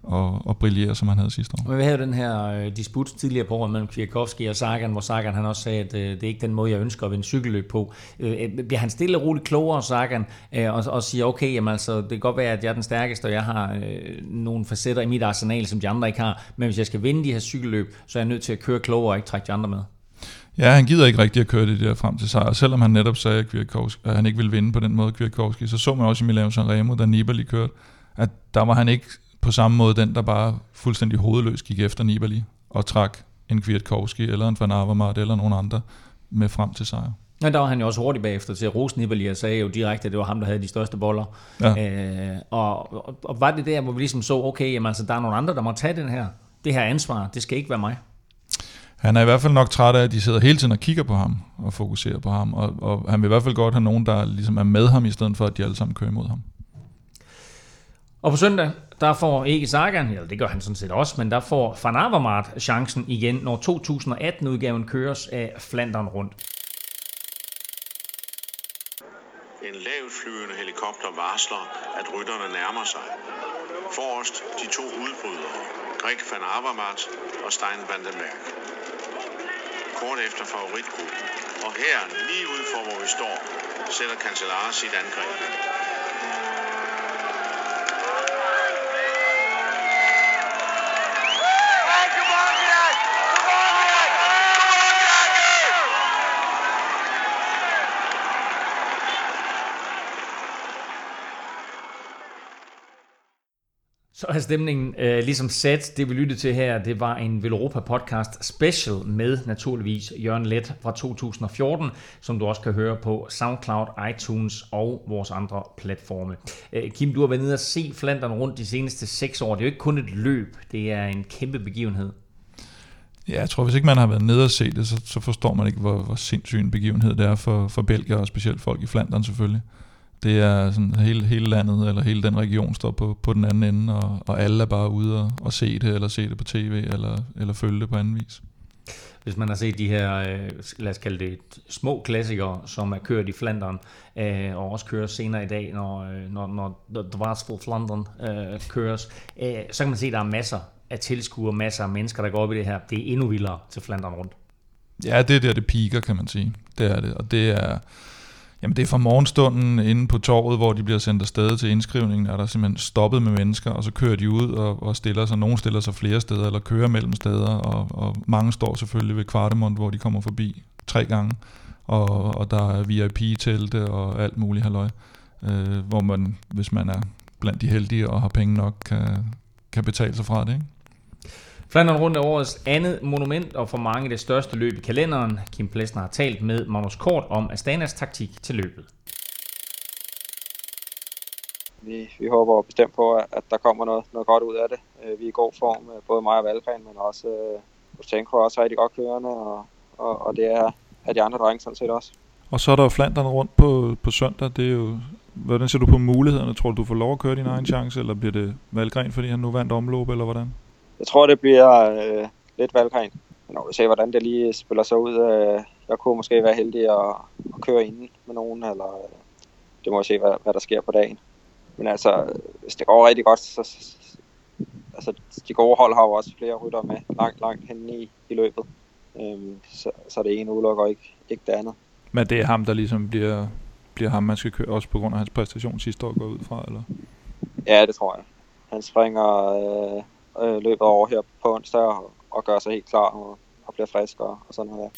og, og brillere, som han havde sidste år. Men vi havde den her øh, disput tidligere på året mellem Kwiatkowski og Sagan, hvor Sagan han også sagde, at øh, det er ikke den måde, jeg ønsker at vinde cykelløb på. Øh, øh bliver han stille og roligt klogere, Sagan, øh, og, og siger, okay, jamen, altså, det kan godt være, at jeg er den stærkeste, og jeg har øh, nogle facetter i mit arsenal, som de andre ikke har, men hvis jeg skal vinde de her cykelløb, så er jeg nødt til at køre klogere og ikke trække de andre med. Ja, han gider ikke rigtig at køre det der frem til sejr. Selvom han netop sagde, at, Kwiatkowski, at han ikke ville vinde på den måde, Kwiatkowski, så så man også i Milano Sanremo, da Nibali kørte, at der var han ikke på samme måde den, der bare fuldstændig hovedløs gik efter Nibali og trak en Kwiatkowski eller en Van Avermaet eller nogen andre med frem til sejr. Ja, der var han jo også hurtigt bagefter til at rose Nibali og sagde jo direkte, at det var ham, der havde de største boller. Ja. Øh, og, og, og, var det der, hvor vi ligesom så, okay, jamen, altså, der er nogle andre, der må tage den her, det her ansvar, det skal ikke være mig. Han er i hvert fald nok træt af, at de sidder hele tiden og kigger på ham og fokuserer på ham, og, og han vil i hvert fald godt have nogen, der ligesom er med ham, i stedet for at de alle sammen kører imod ham. Og på søndag, der får ikke Sagan, eller det gør han sådan set også, men der får Van Avermaet chancen igen, når 2018-udgaven køres af Flandern rundt. En lavflyvende helikopter varsler, at rytterne nærmer sig. Forrest de to udbrydere, Greg van Avermaet og Stein Vandenberg kort efter favoritgruppen. Og her, lige ud for hvor vi står, sætter Cancellara sit angreb. Så stemningen øh, ligesom sat. Det vi lyttede til her, det var en Velropa podcast special med naturligvis Jørgen Let fra 2014, som du også kan høre på SoundCloud, iTunes og vores andre platforme. Øh, Kim, du har været nede og se Flandern rundt de seneste seks år. Det er jo ikke kun et løb, det er en kæmpe begivenhed. Ja, jeg tror, hvis ikke man har været nede og se det, så, så forstår man ikke, hvor, hvor sindssyg en begivenhed det er for, for Belgier, og specielt folk i Flandern selvfølgelig. Det er sådan, hele, hele landet, eller hele den region står på, på den anden ende, og, og alle er bare ude og, og se det, eller se det på tv, eller, eller følge det på anden vis. Hvis man har set de her, øh, lad os kalde det små klassikere, som er kørt i Flandern, øh, og også kører senere i dag, når, øh, når, når The Varsful Flandern køres, så kan man se, at der er masser af tilskuere, masser af mennesker, der går op i det her. Det er endnu vildere til Flandern rundt. Ja, det er der, det piker, kan man sige. Det er det, og det er... Jamen det er fra morgenstunden inde på torvet, hvor de bliver sendt afsted til indskrivningen, er der simpelthen stoppet med mennesker, og så kører de ud og, og stiller sig. nogen stiller sig flere steder, eller kører mellem steder, og, og mange står selvfølgelig ved Kvartemont, hvor de kommer forbi tre gange. Og, og der er VIP-telte og alt muligt halløj, øh, hvor man, hvis man er blandt de heldige og har penge nok, kan, kan betale sig fra det. Ikke? Flandern rundt er årets andet monument, og for mange det største løb i kalenderen. Kim Plesner har talt med Magnus Kort om Astanas taktik til løbet. Vi, vi håber bestemt på, at der kommer noget, noget godt ud af det. Øh, vi er i god form, øh, både mig og Valgren, men også Ustenko øh, er også rigtig godt kørende, og, og, og det er, er de andre drenge sådan set også. Og så er der jo Flandern rundt på, på søndag. Det er jo, hvordan ser du på mulighederne? Tror du, du får lov at køre din egen chance, eller bliver det Valgren, fordi han nu vandt omløb, eller hvordan? Jeg tror, det bliver øh, lidt valgren. Men når vi ser, hvordan det lige spiller sig ud, øh, jeg kunne måske være heldig at, at køre ind med nogen, eller øh, det må vi se, hvad, hvad der sker på dagen. Men altså, hvis det går rigtig godt, så, altså, de gode hold har jo også flere rytter med langt, langt hen i, i løbet. Øhm, så, så det ene udelukker ikke, ikke det andet. Men det er ham, der ligesom bliver, bliver ham, man skal køre, også på grund af hans præstation sidste år går ud fra, eller? Ja, det tror jeg. Han springer øh, øh, løbet over her på onsdag og, og gør sig helt klar og, og bliver frisk og, og sådan noget.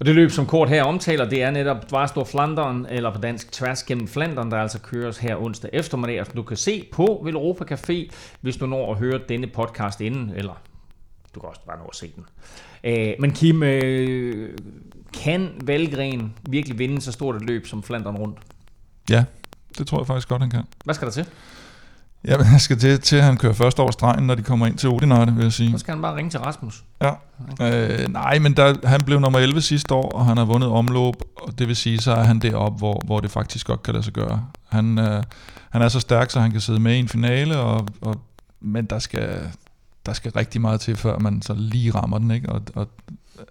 Og det løb, som Kort her omtaler, det er netop Dvarstor Flandern, eller på dansk tværs gennem Flandern, der altså køres her onsdag eftermiddag, som du kan se på Velropa Café, hvis du når at høre denne podcast inden, eller du kan også bare nå at se den. Øh, men Kim, øh, kan Valgren virkelig vinde så stort et løb som Flandern rundt? Ja, det tror jeg faktisk godt, han kan. Hvad skal der til? Ja, men han skal til, til at han kører først over stregen, når de kommer ind til Odinarte, vil jeg sige. Så skal han bare ringe til Rasmus. Ja. Øh, nej, men der, han blev nummer 11 sidste år, og han har vundet omløb, og det vil sige, så er han deroppe, hvor, hvor det faktisk godt kan lade sig gøre. Han, øh, han er så stærk, så han kan sidde med i en finale, og, og, men der skal, der skal rigtig meget til, før man så lige rammer den, ikke? Og, og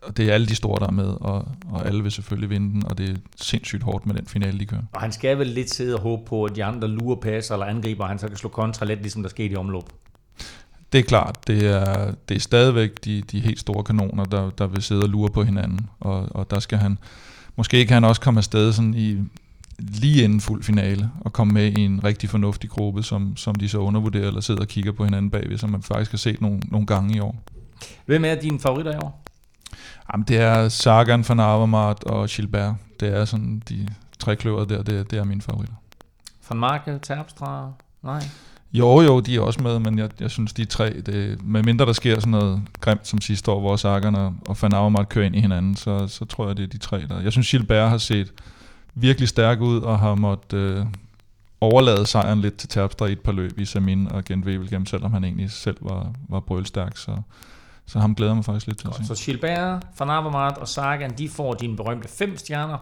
og det er alle de store, der er med, og, og alle vil selvfølgelig vinde den, og det er sindssygt hårdt med den finale, de kører. Og han skal vel lidt sidde og håbe på, at de andre lurer passer eller angriber, og han så kan slå kontra lidt, ligesom der skete i omløb. Det er klart, det er, det er stadigvæk de, de helt store kanoner, der, der vil sidde og lure på hinanden, og, og der skal han, måske kan han også komme afsted sådan i, lige inden fuld finale, og komme med i en rigtig fornuftig gruppe, som, som de så undervurderer, eller sidder og kigger på hinanden bagved, som man faktisk har set nogle, nogle gange i år. Hvem er dine favoritter i år? Jamen, det er Sagan van Avermaet og Gilbert. Det er sådan de tre kløver der, det, det er mine favoritter. Van Marke, Terpstra, nej? Jo, jo, de er også med, men jeg, jeg synes, de tre, det, med mindre der sker sådan noget grimt som sidste år, hvor Sagan og, og Van Avermaet kører ind i hinanden, så, så tror jeg, det er de tre der. Jeg synes, Gilbert har set virkelig stærk ud, og har måttet øh, overlade sejren lidt til Terpstra i et par løb i Samin og Gent Wevelgem, selvom han egentlig selv var, var brølstærk, så så ham glæder mig faktisk lidt til Godt, at se. Så Gilbert, Van Avermaet og Sagan, de får dine berømte fem stjerner.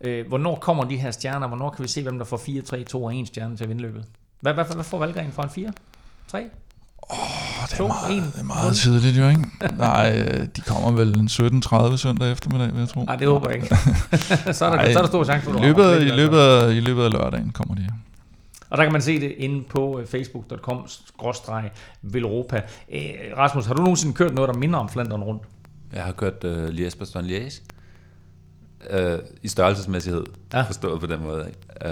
Øh, hvornår kommer de her stjerner? Hvornår kan vi se, hvem der får 4, 3, 2 og 1 stjerne til at vinde løbet? Hvad, hvad, hvad får Valgren for en 4? 3? Åh, oh, det, er meget, det er meget tidligt jo, ikke? Nej, øh, de kommer vel en 17.30 søndag eftermiddag, vil jeg tro. Nej, det håber jeg ikke. så, er der, Ej, så er der stor chance for, at I løbet, i, løbet I løbet af lørdagen kommer de. Og der kan man se det inde på øh, facebook.com-velropa. Øh, Rasmus, har du nogensinde kørt noget, der minder om Flandern rundt? Jeg har kørt liège bastogne liège uh, i størrelsesmæssighed, ja. forstået på den måde. Uh,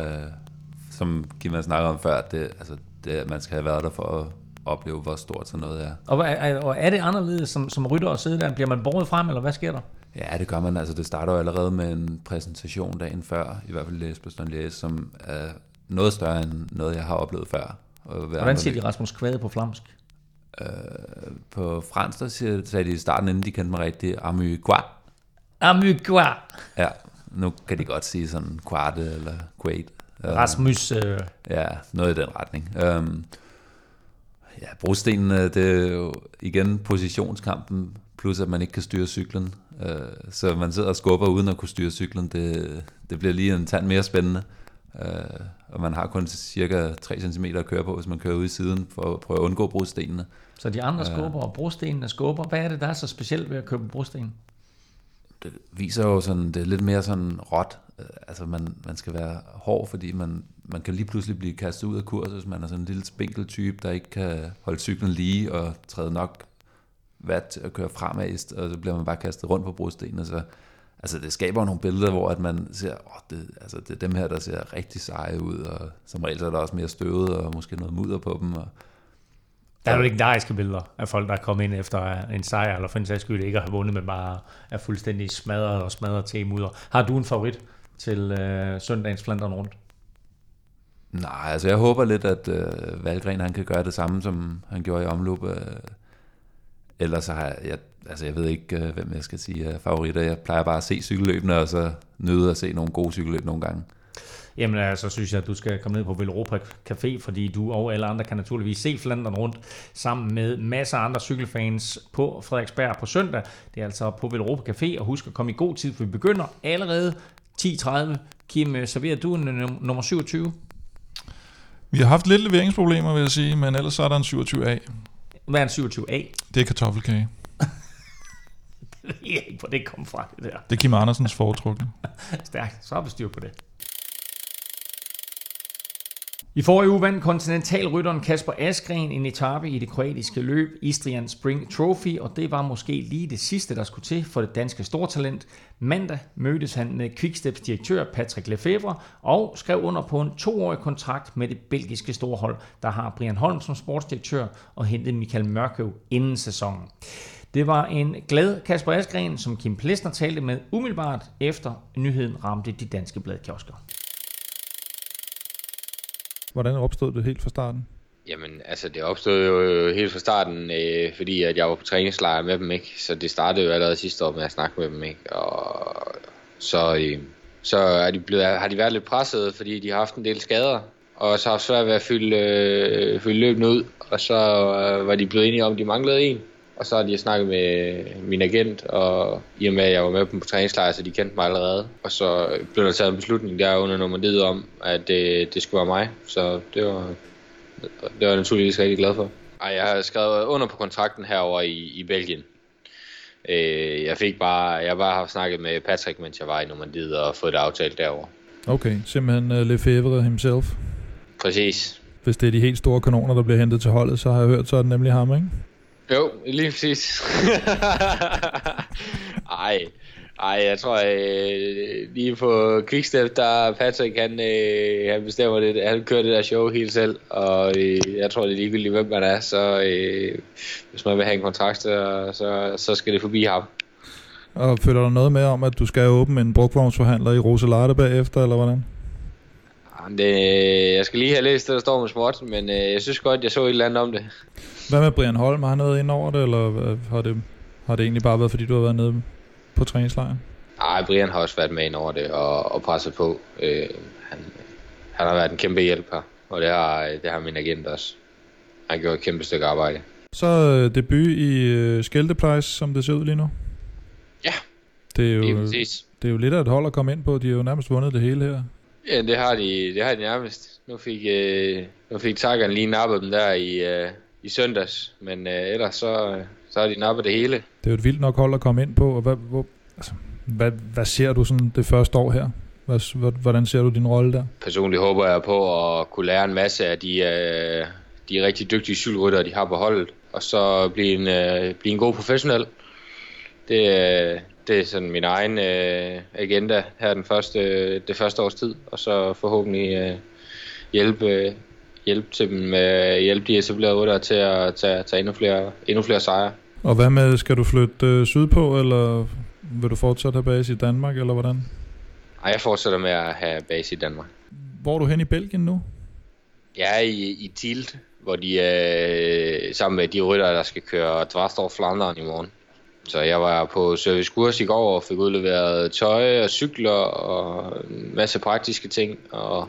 som Kim snakker om før, det, altså, det, man skal have været der for at opleve, hvor stort sådan noget er. Og er, og er det anderledes som, som rytter at sidde der? Bliver man båret frem, eller hvad sker der? Ja, det gør man. Altså, det starter jo allerede med en præsentation dagen før, i hvert fald Læs Bastogne Liège, som er noget større end noget, jeg har oplevet før. Hvordan siger de Rasmus Kvade på flamsk? Øh, på fransk, der siger, sagde de i starten, inden de kendte mig rigtigt, Amygua. Amygua. Ja, nu kan de godt sige sådan Quarte eller Quaid. Rasmus. Øh. Ja, noget i den retning. Øhm, ja, brostenene, det er jo igen positionskampen, plus at man ikke kan styre cyklen. Øh, så man sidder og skubber uden at kunne styre cyklen. Det, det bliver lige en tand mere spændende. Øh, og man har kun cirka 3 cm at køre på, hvis man kører ud i siden, for at prøve at undgå brostenene. Så de andre skubber, og brostenene skubber. Hvad er det, der er så specielt ved at køre på brosten? Det viser jo sådan, det er lidt mere sådan råt. Altså man, man skal være hård, fordi man, man kan lige pludselig blive kastet ud af kurs, hvis man er sådan en lille spinkel type, der ikke kan holde cyklen lige og træde nok vat til at køre fremad, og så bliver man bare kastet rundt på brostenene. Så altså det skaber nogle billeder, hvor at man ser, åh, det, altså det er dem her, der ser rigtig seje ud, og som regel er der også mere støvet, og måske noget mudder på dem. Og, der er jo legendariske billeder af folk, der er kommet ind efter en sejr, eller for en sags skyld ikke har vundet, men bare er fuldstændig smadret og smadret til mudder. Har du en favorit til øh, søndagens Flandern rundt? Nej, altså jeg håber lidt, at øh, Valgren han kan gøre det samme, som han gjorde i omløb. Øh, ellers så har jeg, jeg, altså jeg ved ikke, øh, hvem jeg skal sige er favoritter. Jeg plejer bare at se cykelløbene, og så nyde at se nogle gode cykelløb nogle gange. Jamen så altså, synes jeg, at du skal komme ned på Velropa Café, fordi du og alle andre kan naturligvis se Flandern rundt sammen med masser af andre cykelfans på Frederiksberg på søndag. Det er altså på Velropa Café, og husk at komme i god tid, for vi begynder allerede 10.30. Kim, serverer du en nummer 27? Vi har haft lidt leveringsproblemer, vil jeg sige, men ellers så er der en 27A. Hvad er en 27A? Det er kartoffelkage. jeg ved ikke, hvor det kom fra, det der. Det er Kim Andersens foretrukne. Stærkt, så har vi styr på det. I forrige uge vandt kontinentalrytteren Kasper Askren en etape i det kroatiske løb Istrian Spring Trophy, og det var måske lige det sidste, der skulle til for det danske stortalent. Mandag mødtes han med Quicksteps direktør Patrick Lefebvre og skrev under på en toårig kontrakt med det belgiske storhold, der har Brian Holm som sportsdirektør og hentede Michael Mørkøv inden sæsonen. Det var en glad Kasper Askren, som Kim Plesner talte med umiddelbart efter nyheden ramte de danske bladkiosker. Hvordan opstod det helt fra starten? Jamen, altså det opstod jo helt fra starten, øh, fordi at jeg var på træningslejr med dem, ikke? Så det startede jo allerede sidste år med at snakke med dem, ikke? Og så, øh, så er de blevet, har de været lidt presset, fordi de har haft en del skader, og så har svært ved at fylde, øh, fylde løbende ud, og så øh, var de blevet enige om, at de manglede en. Og så har de snakket med min agent, og i og med, at jeg var med på træningslejr, så de kendte mig allerede. Og så blev der taget en beslutning der under nummeret om, at det, det skulle være mig. Så det var, det var jeg naturligvis rigtig glad for. Ej, jeg har skrevet under på kontrakten herover i, i Belgien. Øh, jeg fik bare, jeg bare har snakket med Patrick, mens jeg var i Normandiet og fået det aftalt derover. Okay, simpelthen uh, Lefebvre himself. Præcis. Hvis det er de helt store kanoner, der bliver hentet til holdet, så har jeg hørt, så er det nemlig ham, ikke? Jo, lige præcis. Ej, ej, jeg tror, øh, lige på Quickstep, der Patrick, han, øh, han bestemmer det, han kører det der show helt selv, og øh, jeg tror, det er ligegyldigt, hvem man er, så øh, hvis man vil have en kontrakt, så, så, så skal det forbi ham. Og føler der noget med om, at du skal åbne en brugvognsforhandler i Roselarte bagefter, eller hvordan? Det, jeg skal lige have læst det, der står med sport, men øh, jeg synes godt, jeg så et eller andet om det. Hvad med Brian Holm? Har han noget ind over det, eller har det, har det egentlig bare været, fordi du har været nede på træningslejren? Nej, Brian har også været med ind over det og, og presset på. Øh, han, han har været en kæmpe hjælp her, og det har, det har min agent også. Han gjort et kæmpe stykke arbejde. Så øh, debut i uh, Skelteplejs, som det ser ud lige nu? Ja, det er jo, lige præcis. Det er jo lidt af et hold at komme ind på. De har jo nærmest vundet det hele her. Ja, det har de, det har de nærmest. Nu fik, øh, nu fik Takkeren lige nappet dem der i, øh, i søndags, men øh, ellers så, så har de nappet det hele. Det er jo et vildt nok hold at komme ind på, og hvad, hvor, altså, hvad, hvad ser du sådan det første år her? Hvad, hvordan ser du din rolle der? Personligt håber jeg på at kunne lære en masse af de, øh, de rigtig dygtige cykelryttere, de har på holdet, og så blive en, øh, blive en god professionel. Det, øh, det er sådan min egen øh, agenda her den første, det første års tid, og så forhåbentlig øh, hjælpe, hjælpe til dem med hjælpe de etablerede rytter til at tage, tage endnu, flere, endnu flere sejre. Og hvad med, skal du flytte øh, sydpå, eller vil du fortsætte have base i Danmark, eller hvordan? Nej, jeg fortsætter med at have base i Danmark. hvor er du hen i Belgien nu? Jeg er i, i Tilt, hvor de er øh, sammen med de rytter, der skal køre Dvarstorf Flandern i morgen. Så jeg var på servicekurs i går og fik udleveret tøj og cykler og en masse praktiske ting. Og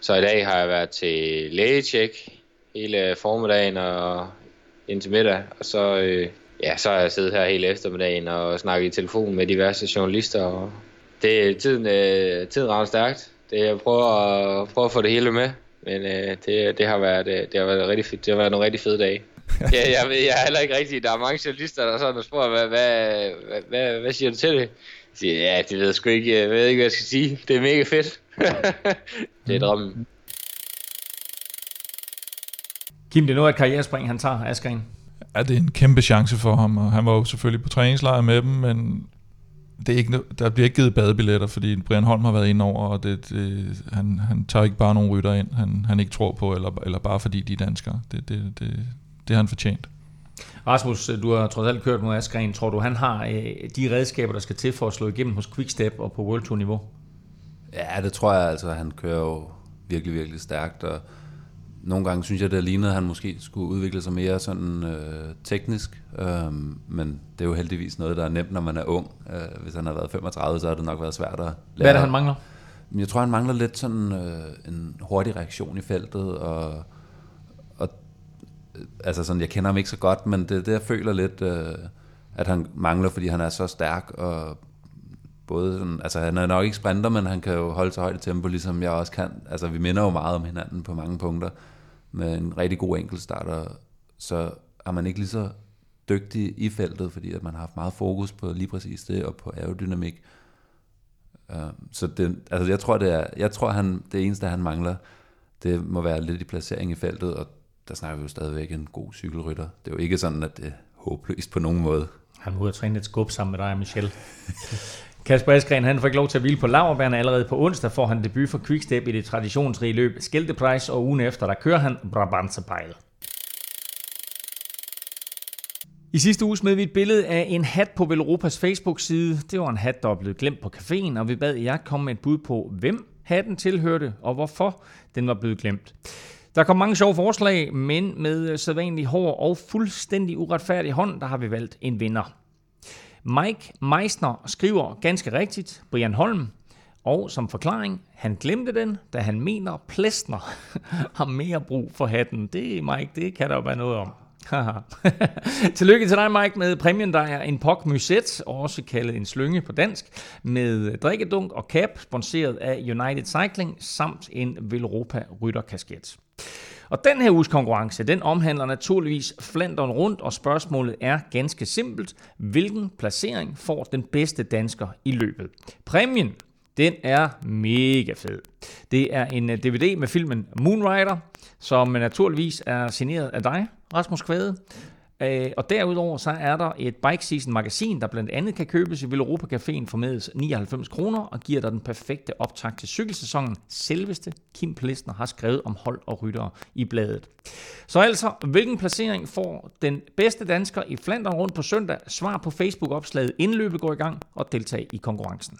så i dag har jeg været til lægetjek hele formiddagen og indtil middag. Og så, øh, ja, så har jeg siddet her hele eftermiddagen og snakket i telefon med diverse journalister. Og det, tiden, øh, tiden rammer stærkt. Det, jeg prøver at, prøver at få det hele med. Men øh, det, det, har været, øh, det har været rigtig fedt. Det har været nogle rigtig fede dage. ja, jeg, ved, jeg er heller ikke rigtig. Der er mange journalister, der sådan spørger, hvad, hvad, hvad, hvad, hvad siger du til det? Jeg siger, ja, det ved jeg sgu ikke. Jeg ved ikke, hvad jeg skal sige. Det er mega fedt. det er drømmen. Kim, det er noget af et karrierespring, han tager, Askren. Ja, det er en kæmpe chance for ham, og han var jo selvfølgelig på træningslejr med dem, men det er ikke, der bliver ikke givet badebilletter, fordi Brian Holm har været inde over, og det, det, han, han tager ikke bare nogle rytter ind, han, han ikke tror på, eller, eller bare fordi de er danskere. Det, det, det, det har han fortjent. Rasmus, du har trods alt kørt mod Askren. Tror du, han har øh, de redskaber, der skal til for at slå igennem hos Quickstep og på World Tour niveau? Ja, det tror jeg altså. Han kører jo virkelig, virkelig stærkt, og nogle gange synes jeg, det lignede, at han måske skulle udvikle sig mere sådan øh, teknisk, øh, men det er jo heldigvis noget, der er nemt, når man er ung. Øh, hvis han har været 35, så har det nok været svært at lære. Hvad er det, han mangler? Jeg tror, han mangler lidt sådan øh, en hurtig reaktion i feltet, og, altså sådan, jeg kender ham ikke så godt, men det det, jeg føler lidt, øh, at han mangler, fordi han er så stærk, og både sådan, altså han er nok ikke sprinter, men han kan jo holde sig højt tempo, ligesom jeg også kan. Altså vi minder jo meget om hinanden på mange punkter, med en rigtig god enkeltstarter, så er man ikke lige så dygtig i feltet, fordi at man har haft meget fokus på lige præcis det, og på aerodynamik. Uh, så det, altså jeg tror, det er, jeg tror han, det eneste, han mangler, det må være lidt i placering i feltet, og der snakker vi jo stadigvæk en god cykelrytter. Det er jo ikke sådan, at det er håbløst på nogen måde. Han må ud og træne lidt skub sammen med dig, Michel. Kasper Askren han får ikke lov til at hvile på laverbærene. Allerede på onsdag får han debut for Quickstep i det traditionsrige løb Skelteprice, og ugen efter, der kører han Brabantsepejl. I sidste uge smed vi et billede af en hat på Velropas Facebook-side. Det var en hat, der var blevet glemt på caféen, og vi bad jer komme med et bud på, hvem hatten tilhørte, og hvorfor den var blevet glemt. Der kom mange sjove forslag, men med øh, sædvanlig hård og fuldstændig uretfærdig hånd, der har vi valgt en vinder. Mike Meisner skriver ganske rigtigt, Brian Holm, og som forklaring, han glemte den, da han mener, Plæstner har mere brug for hatten. Det, Mike, det kan der jo være noget om. Tillykke til dig, Mike, med præmien, der er en POC Muset, også kaldet en slynge på dansk, med øh, drikkedunk og cap, sponsoreret af United Cycling, samt en Velropa rytterkasket. Og den her uges konkurrence, den omhandler naturligvis Flandern rundt, og spørgsmålet er ganske simpelt. Hvilken placering får den bedste dansker i løbet? Præmien, den er mega fed. Det er en øh, DVD med filmen Moonrider, som øh, naturligvis er signeret af dig, Rasmus Kvæde. Øh, og derudover så er der et Bike Season magasin, der blandt andet kan købes i Villeuropa Caféen for med 99 kroner og giver dig den perfekte optakt til cykelsæsonen. Selveste Kim Plesner har skrevet om hold og ryttere i bladet. Så altså, hvilken placering får den bedste dansker i Flandern rundt på søndag? Svar på Facebook-opslaget inden løbet går i gang og deltag i konkurrencen.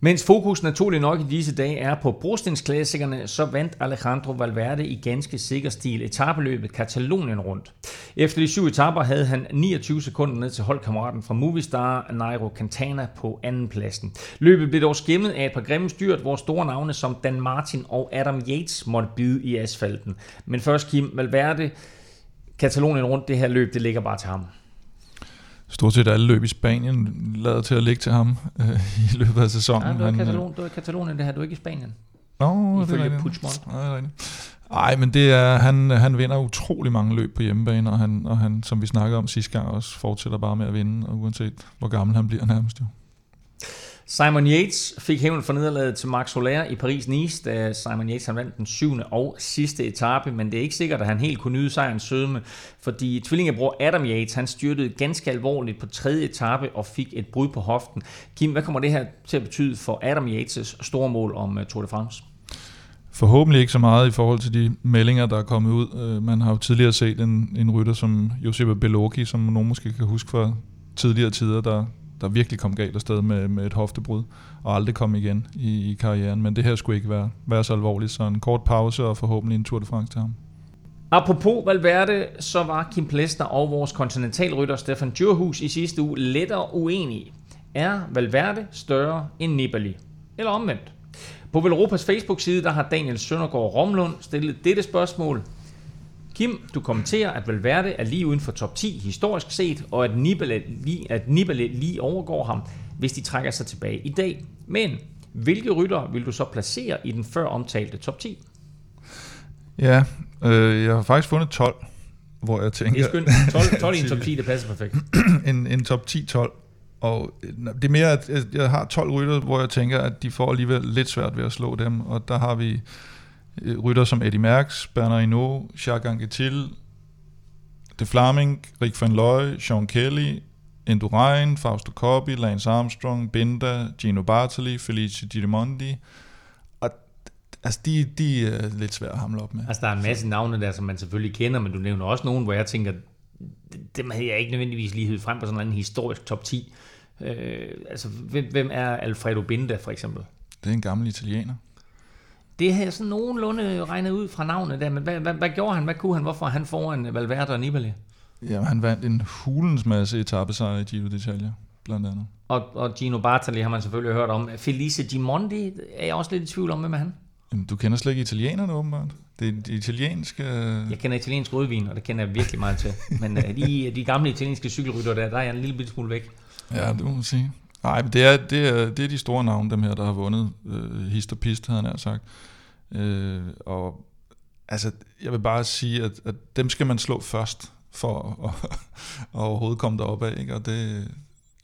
Mens fokus naturlig nok i disse dage er på brostensklassikerne, så vandt Alejandro Valverde i ganske sikker stil etabeløbet Katalonien rundt. Efter de syv etaper havde han 29 sekunder ned til holdkammeraten fra Movistar, Nairo Quintana på andenpladsen. Løbet blev dog skimmet af et par grimme styrt, hvor store navne som Dan Martin og Adam Yates måtte bide i asfalten. Men først Kim Valverde, Katalonien rundt, det her løb, det ligger bare til ham stort set alle løb i Spanien lader til at ligge til ham øh, i løbet af sæsonen. Ja, du er, Katalon, du er Katalonien, det her, du er ikke i Spanien. Nå, Ifølge det er Puigdemont. Nej, det er rigtigt. Ej, men det er, han, han vinder utrolig mange løb på hjemmebane, og han, og han, som vi snakkede om sidste gang, også fortsætter bare med at vinde, og uanset hvor gammel han bliver nærmest jo. Simon Yates fik hævn for nederlaget til Max Soler i Paris-Nice, da Simon Yates han vandt den syvende og sidste etape, men det er ikke sikkert, at han helt kunne nyde sejrens sødme, fordi tvillingebror Adam Yates, han styrtede ganske alvorligt på tredje etape og fik et brud på hoften. Kim, hvad kommer det her til at betyde for Adam Yates' store mål om øh, Tour de France? Forhåbentlig ikke så meget i forhold til de meldinger, der er kommet ud. Øh, man har jo tidligere set en, en rytter som Josep Beloki, som nogen måske kan huske fra tidligere tider, der der virkelig kom galt afsted med, med et hoftebrud, og aldrig kom igen i, i karrieren. Men det her skulle ikke være, være så alvorligt, så en kort pause og forhåbentlig en Tour de France til ham. Apropos Valverde, så var Kim Plesner og vores kontinentalrytter Stefan Djurhus i sidste uge lettere uenige. Er Valverde større end Nibali? Eller omvendt? På Velropas Facebook-side, der har Daniel Søndergaard Romlund stillet dette spørgsmål. Kim, du kommenterer, at Valverde er lige uden for top 10 historisk set, og at Nibali, lige, at Nibali lige overgår ham, hvis de trækker sig tilbage i dag. Men hvilke rytter vil du så placere i den før omtalte top 10? Ja, øh, jeg har faktisk fundet 12, hvor jeg tænker... Det er skønt. 12, 12 i en top 10, det passer perfekt. en, en top 10-12. Og det er mere, at jeg har 12 rytter, hvor jeg tænker, at de får alligevel lidt svært ved at slå dem. Og der har vi rytter som Eddie Merckx, Bernard Hinault, Jacques Anquetil, De Flaming, Rick van Looy, Sean Kelly, Indurain, Fausto Coppi, Lance Armstrong, Binda, Gino Bartoli, Felice Girimondi. Og altså, de, de er lidt svære at hamle op med. Altså, der er en masse navne der, som man selvfølgelig kender, men du nævner også nogen, hvor jeg tænker, dem havde jeg ikke nødvendigvis lige hævet frem på sådan en historisk top 10. Øh, altså, hvem, hvem er Alfredo Binda for eksempel? Det er en gammel italiener. Det har jeg sådan nogenlunde regnet ud fra navnet der, men hvad, hvad, hvad gjorde han? Hvad kunne han? Hvorfor han foran Valverde og Nibali? Ja, han vandt en hulens masse etappesejre i Giro d'Italia, blandt andet. Og, og Gino Bartali har man selvfølgelig hørt om. Felice Gimondi er jeg også lidt i tvivl om, hvem er han? Jamen, du kender slet ikke italienerne, åbenbart. Det er de italienske... Jeg kender italiensk rødvin, og det kender jeg virkelig meget til. Men uh, de, de gamle italienske cykelrytter der, der er jeg en lille smule væk. Ja, det må man sige. Nej, men det er, det, er, det er de store navne, dem her, der har vundet øh, hist og pist, havde han sagt. Øh, og altså, jeg vil bare sige, at, at dem skal man slå først, for at, at, at overhovedet komme derop af, ikke? Og det,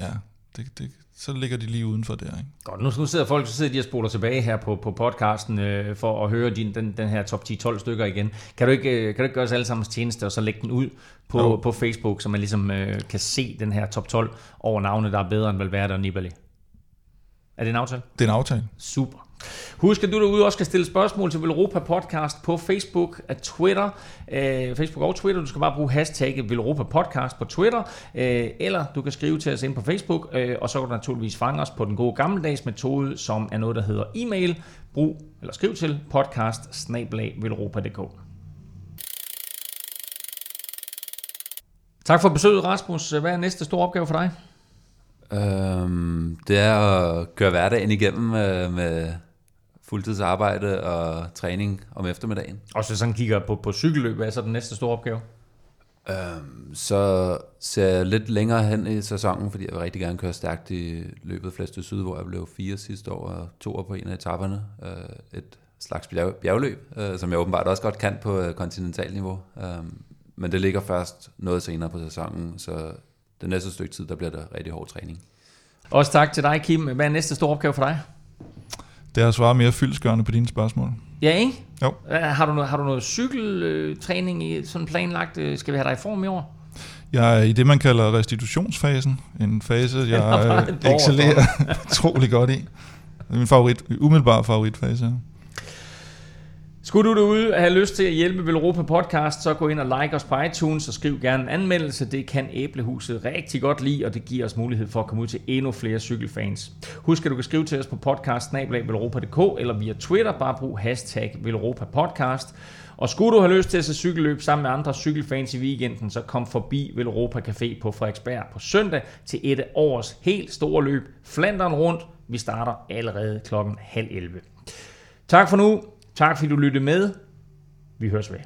ja, det, det, så ligger de lige udenfor der. Ikke? Godt, nu, nu sidder folk så sidder de og spoler tilbage her på, på podcasten øh, for at høre din, den, den her top 10-12 stykker igen. Kan du, ikke, øh, kan du ikke gøre os alle sammen tjeneste og så lægge den ud på, no. på Facebook, så man ligesom øh, kan se den her top 12 over navne, der er bedre end Valverde og Nibali? Er det en aftale? Det er en aftale. Super. Husk, at du derude også kan stille spørgsmål til Velropa Podcast på Facebook og Twitter. Øh, Facebook og Twitter. Du skal bare bruge hashtagget Velropa Podcast på Twitter. Øh, eller du kan skrive til os ind på Facebook. Øh, og så kan du naturligvis fange os på den gode gammeldags metode, som er noget, der hedder e-mail. Brug eller skriv til podcast Tak for besøget, Rasmus. Hvad er næste store opgave for dig? Øhm, det er at køre hverdagen igennem øh, med fuldtidsarbejde og træning om eftermiddagen. Og så sådan kigger på, på cykelløb, hvad er så den næste store opgave? Øhm, så ser jeg lidt længere hen i sæsonen, fordi jeg vil rigtig gerne køre stærkt i løbet fleste syd, hvor jeg blev fire sidste år og to år på en af etaperne. Øh, et slags bjerg, bjergløb, øh, som jeg åbenbart også godt kan på øh, kontinentalniveau. Øh, men det ligger først noget senere på sæsonen, så det næste stykke tid, der bliver der rigtig hård træning. Også tak til dig, Kim. Hvad er næste store opgave for dig? Det er at svare mere fyldskørende på dine spørgsmål. Ja, ikke? Jo. Har du, noget, har du noget cykeltræning i sådan planlagt? Skal vi have dig i form i år? Jeg er i det, man kalder restitutionsfasen. En fase, jeg excellerer utrolig godt i. Min favorit, umiddelbar favoritfase. Skulle du derude have lyst til at hjælpe Velropa Podcast, så gå ind og like os på iTunes og skriv gerne en anmeldelse. Det kan Æblehuset rigtig godt lide, og det giver os mulighed for at komme ud til endnu flere cykelfans. Husk, at du kan skrive til os på podcast eller via Twitter. Bare brug hashtag Velropa Podcast. Og skulle du have lyst til at se cykelløb sammen med andre cykelfans i weekenden, så kom forbi Velropa Café på Frederiksberg på søndag til et af årets helt store løb, Flanderen rundt. Vi starter allerede klokken halv 11. Tak for nu. Tak fordi du lyttede med. Vi høres ved.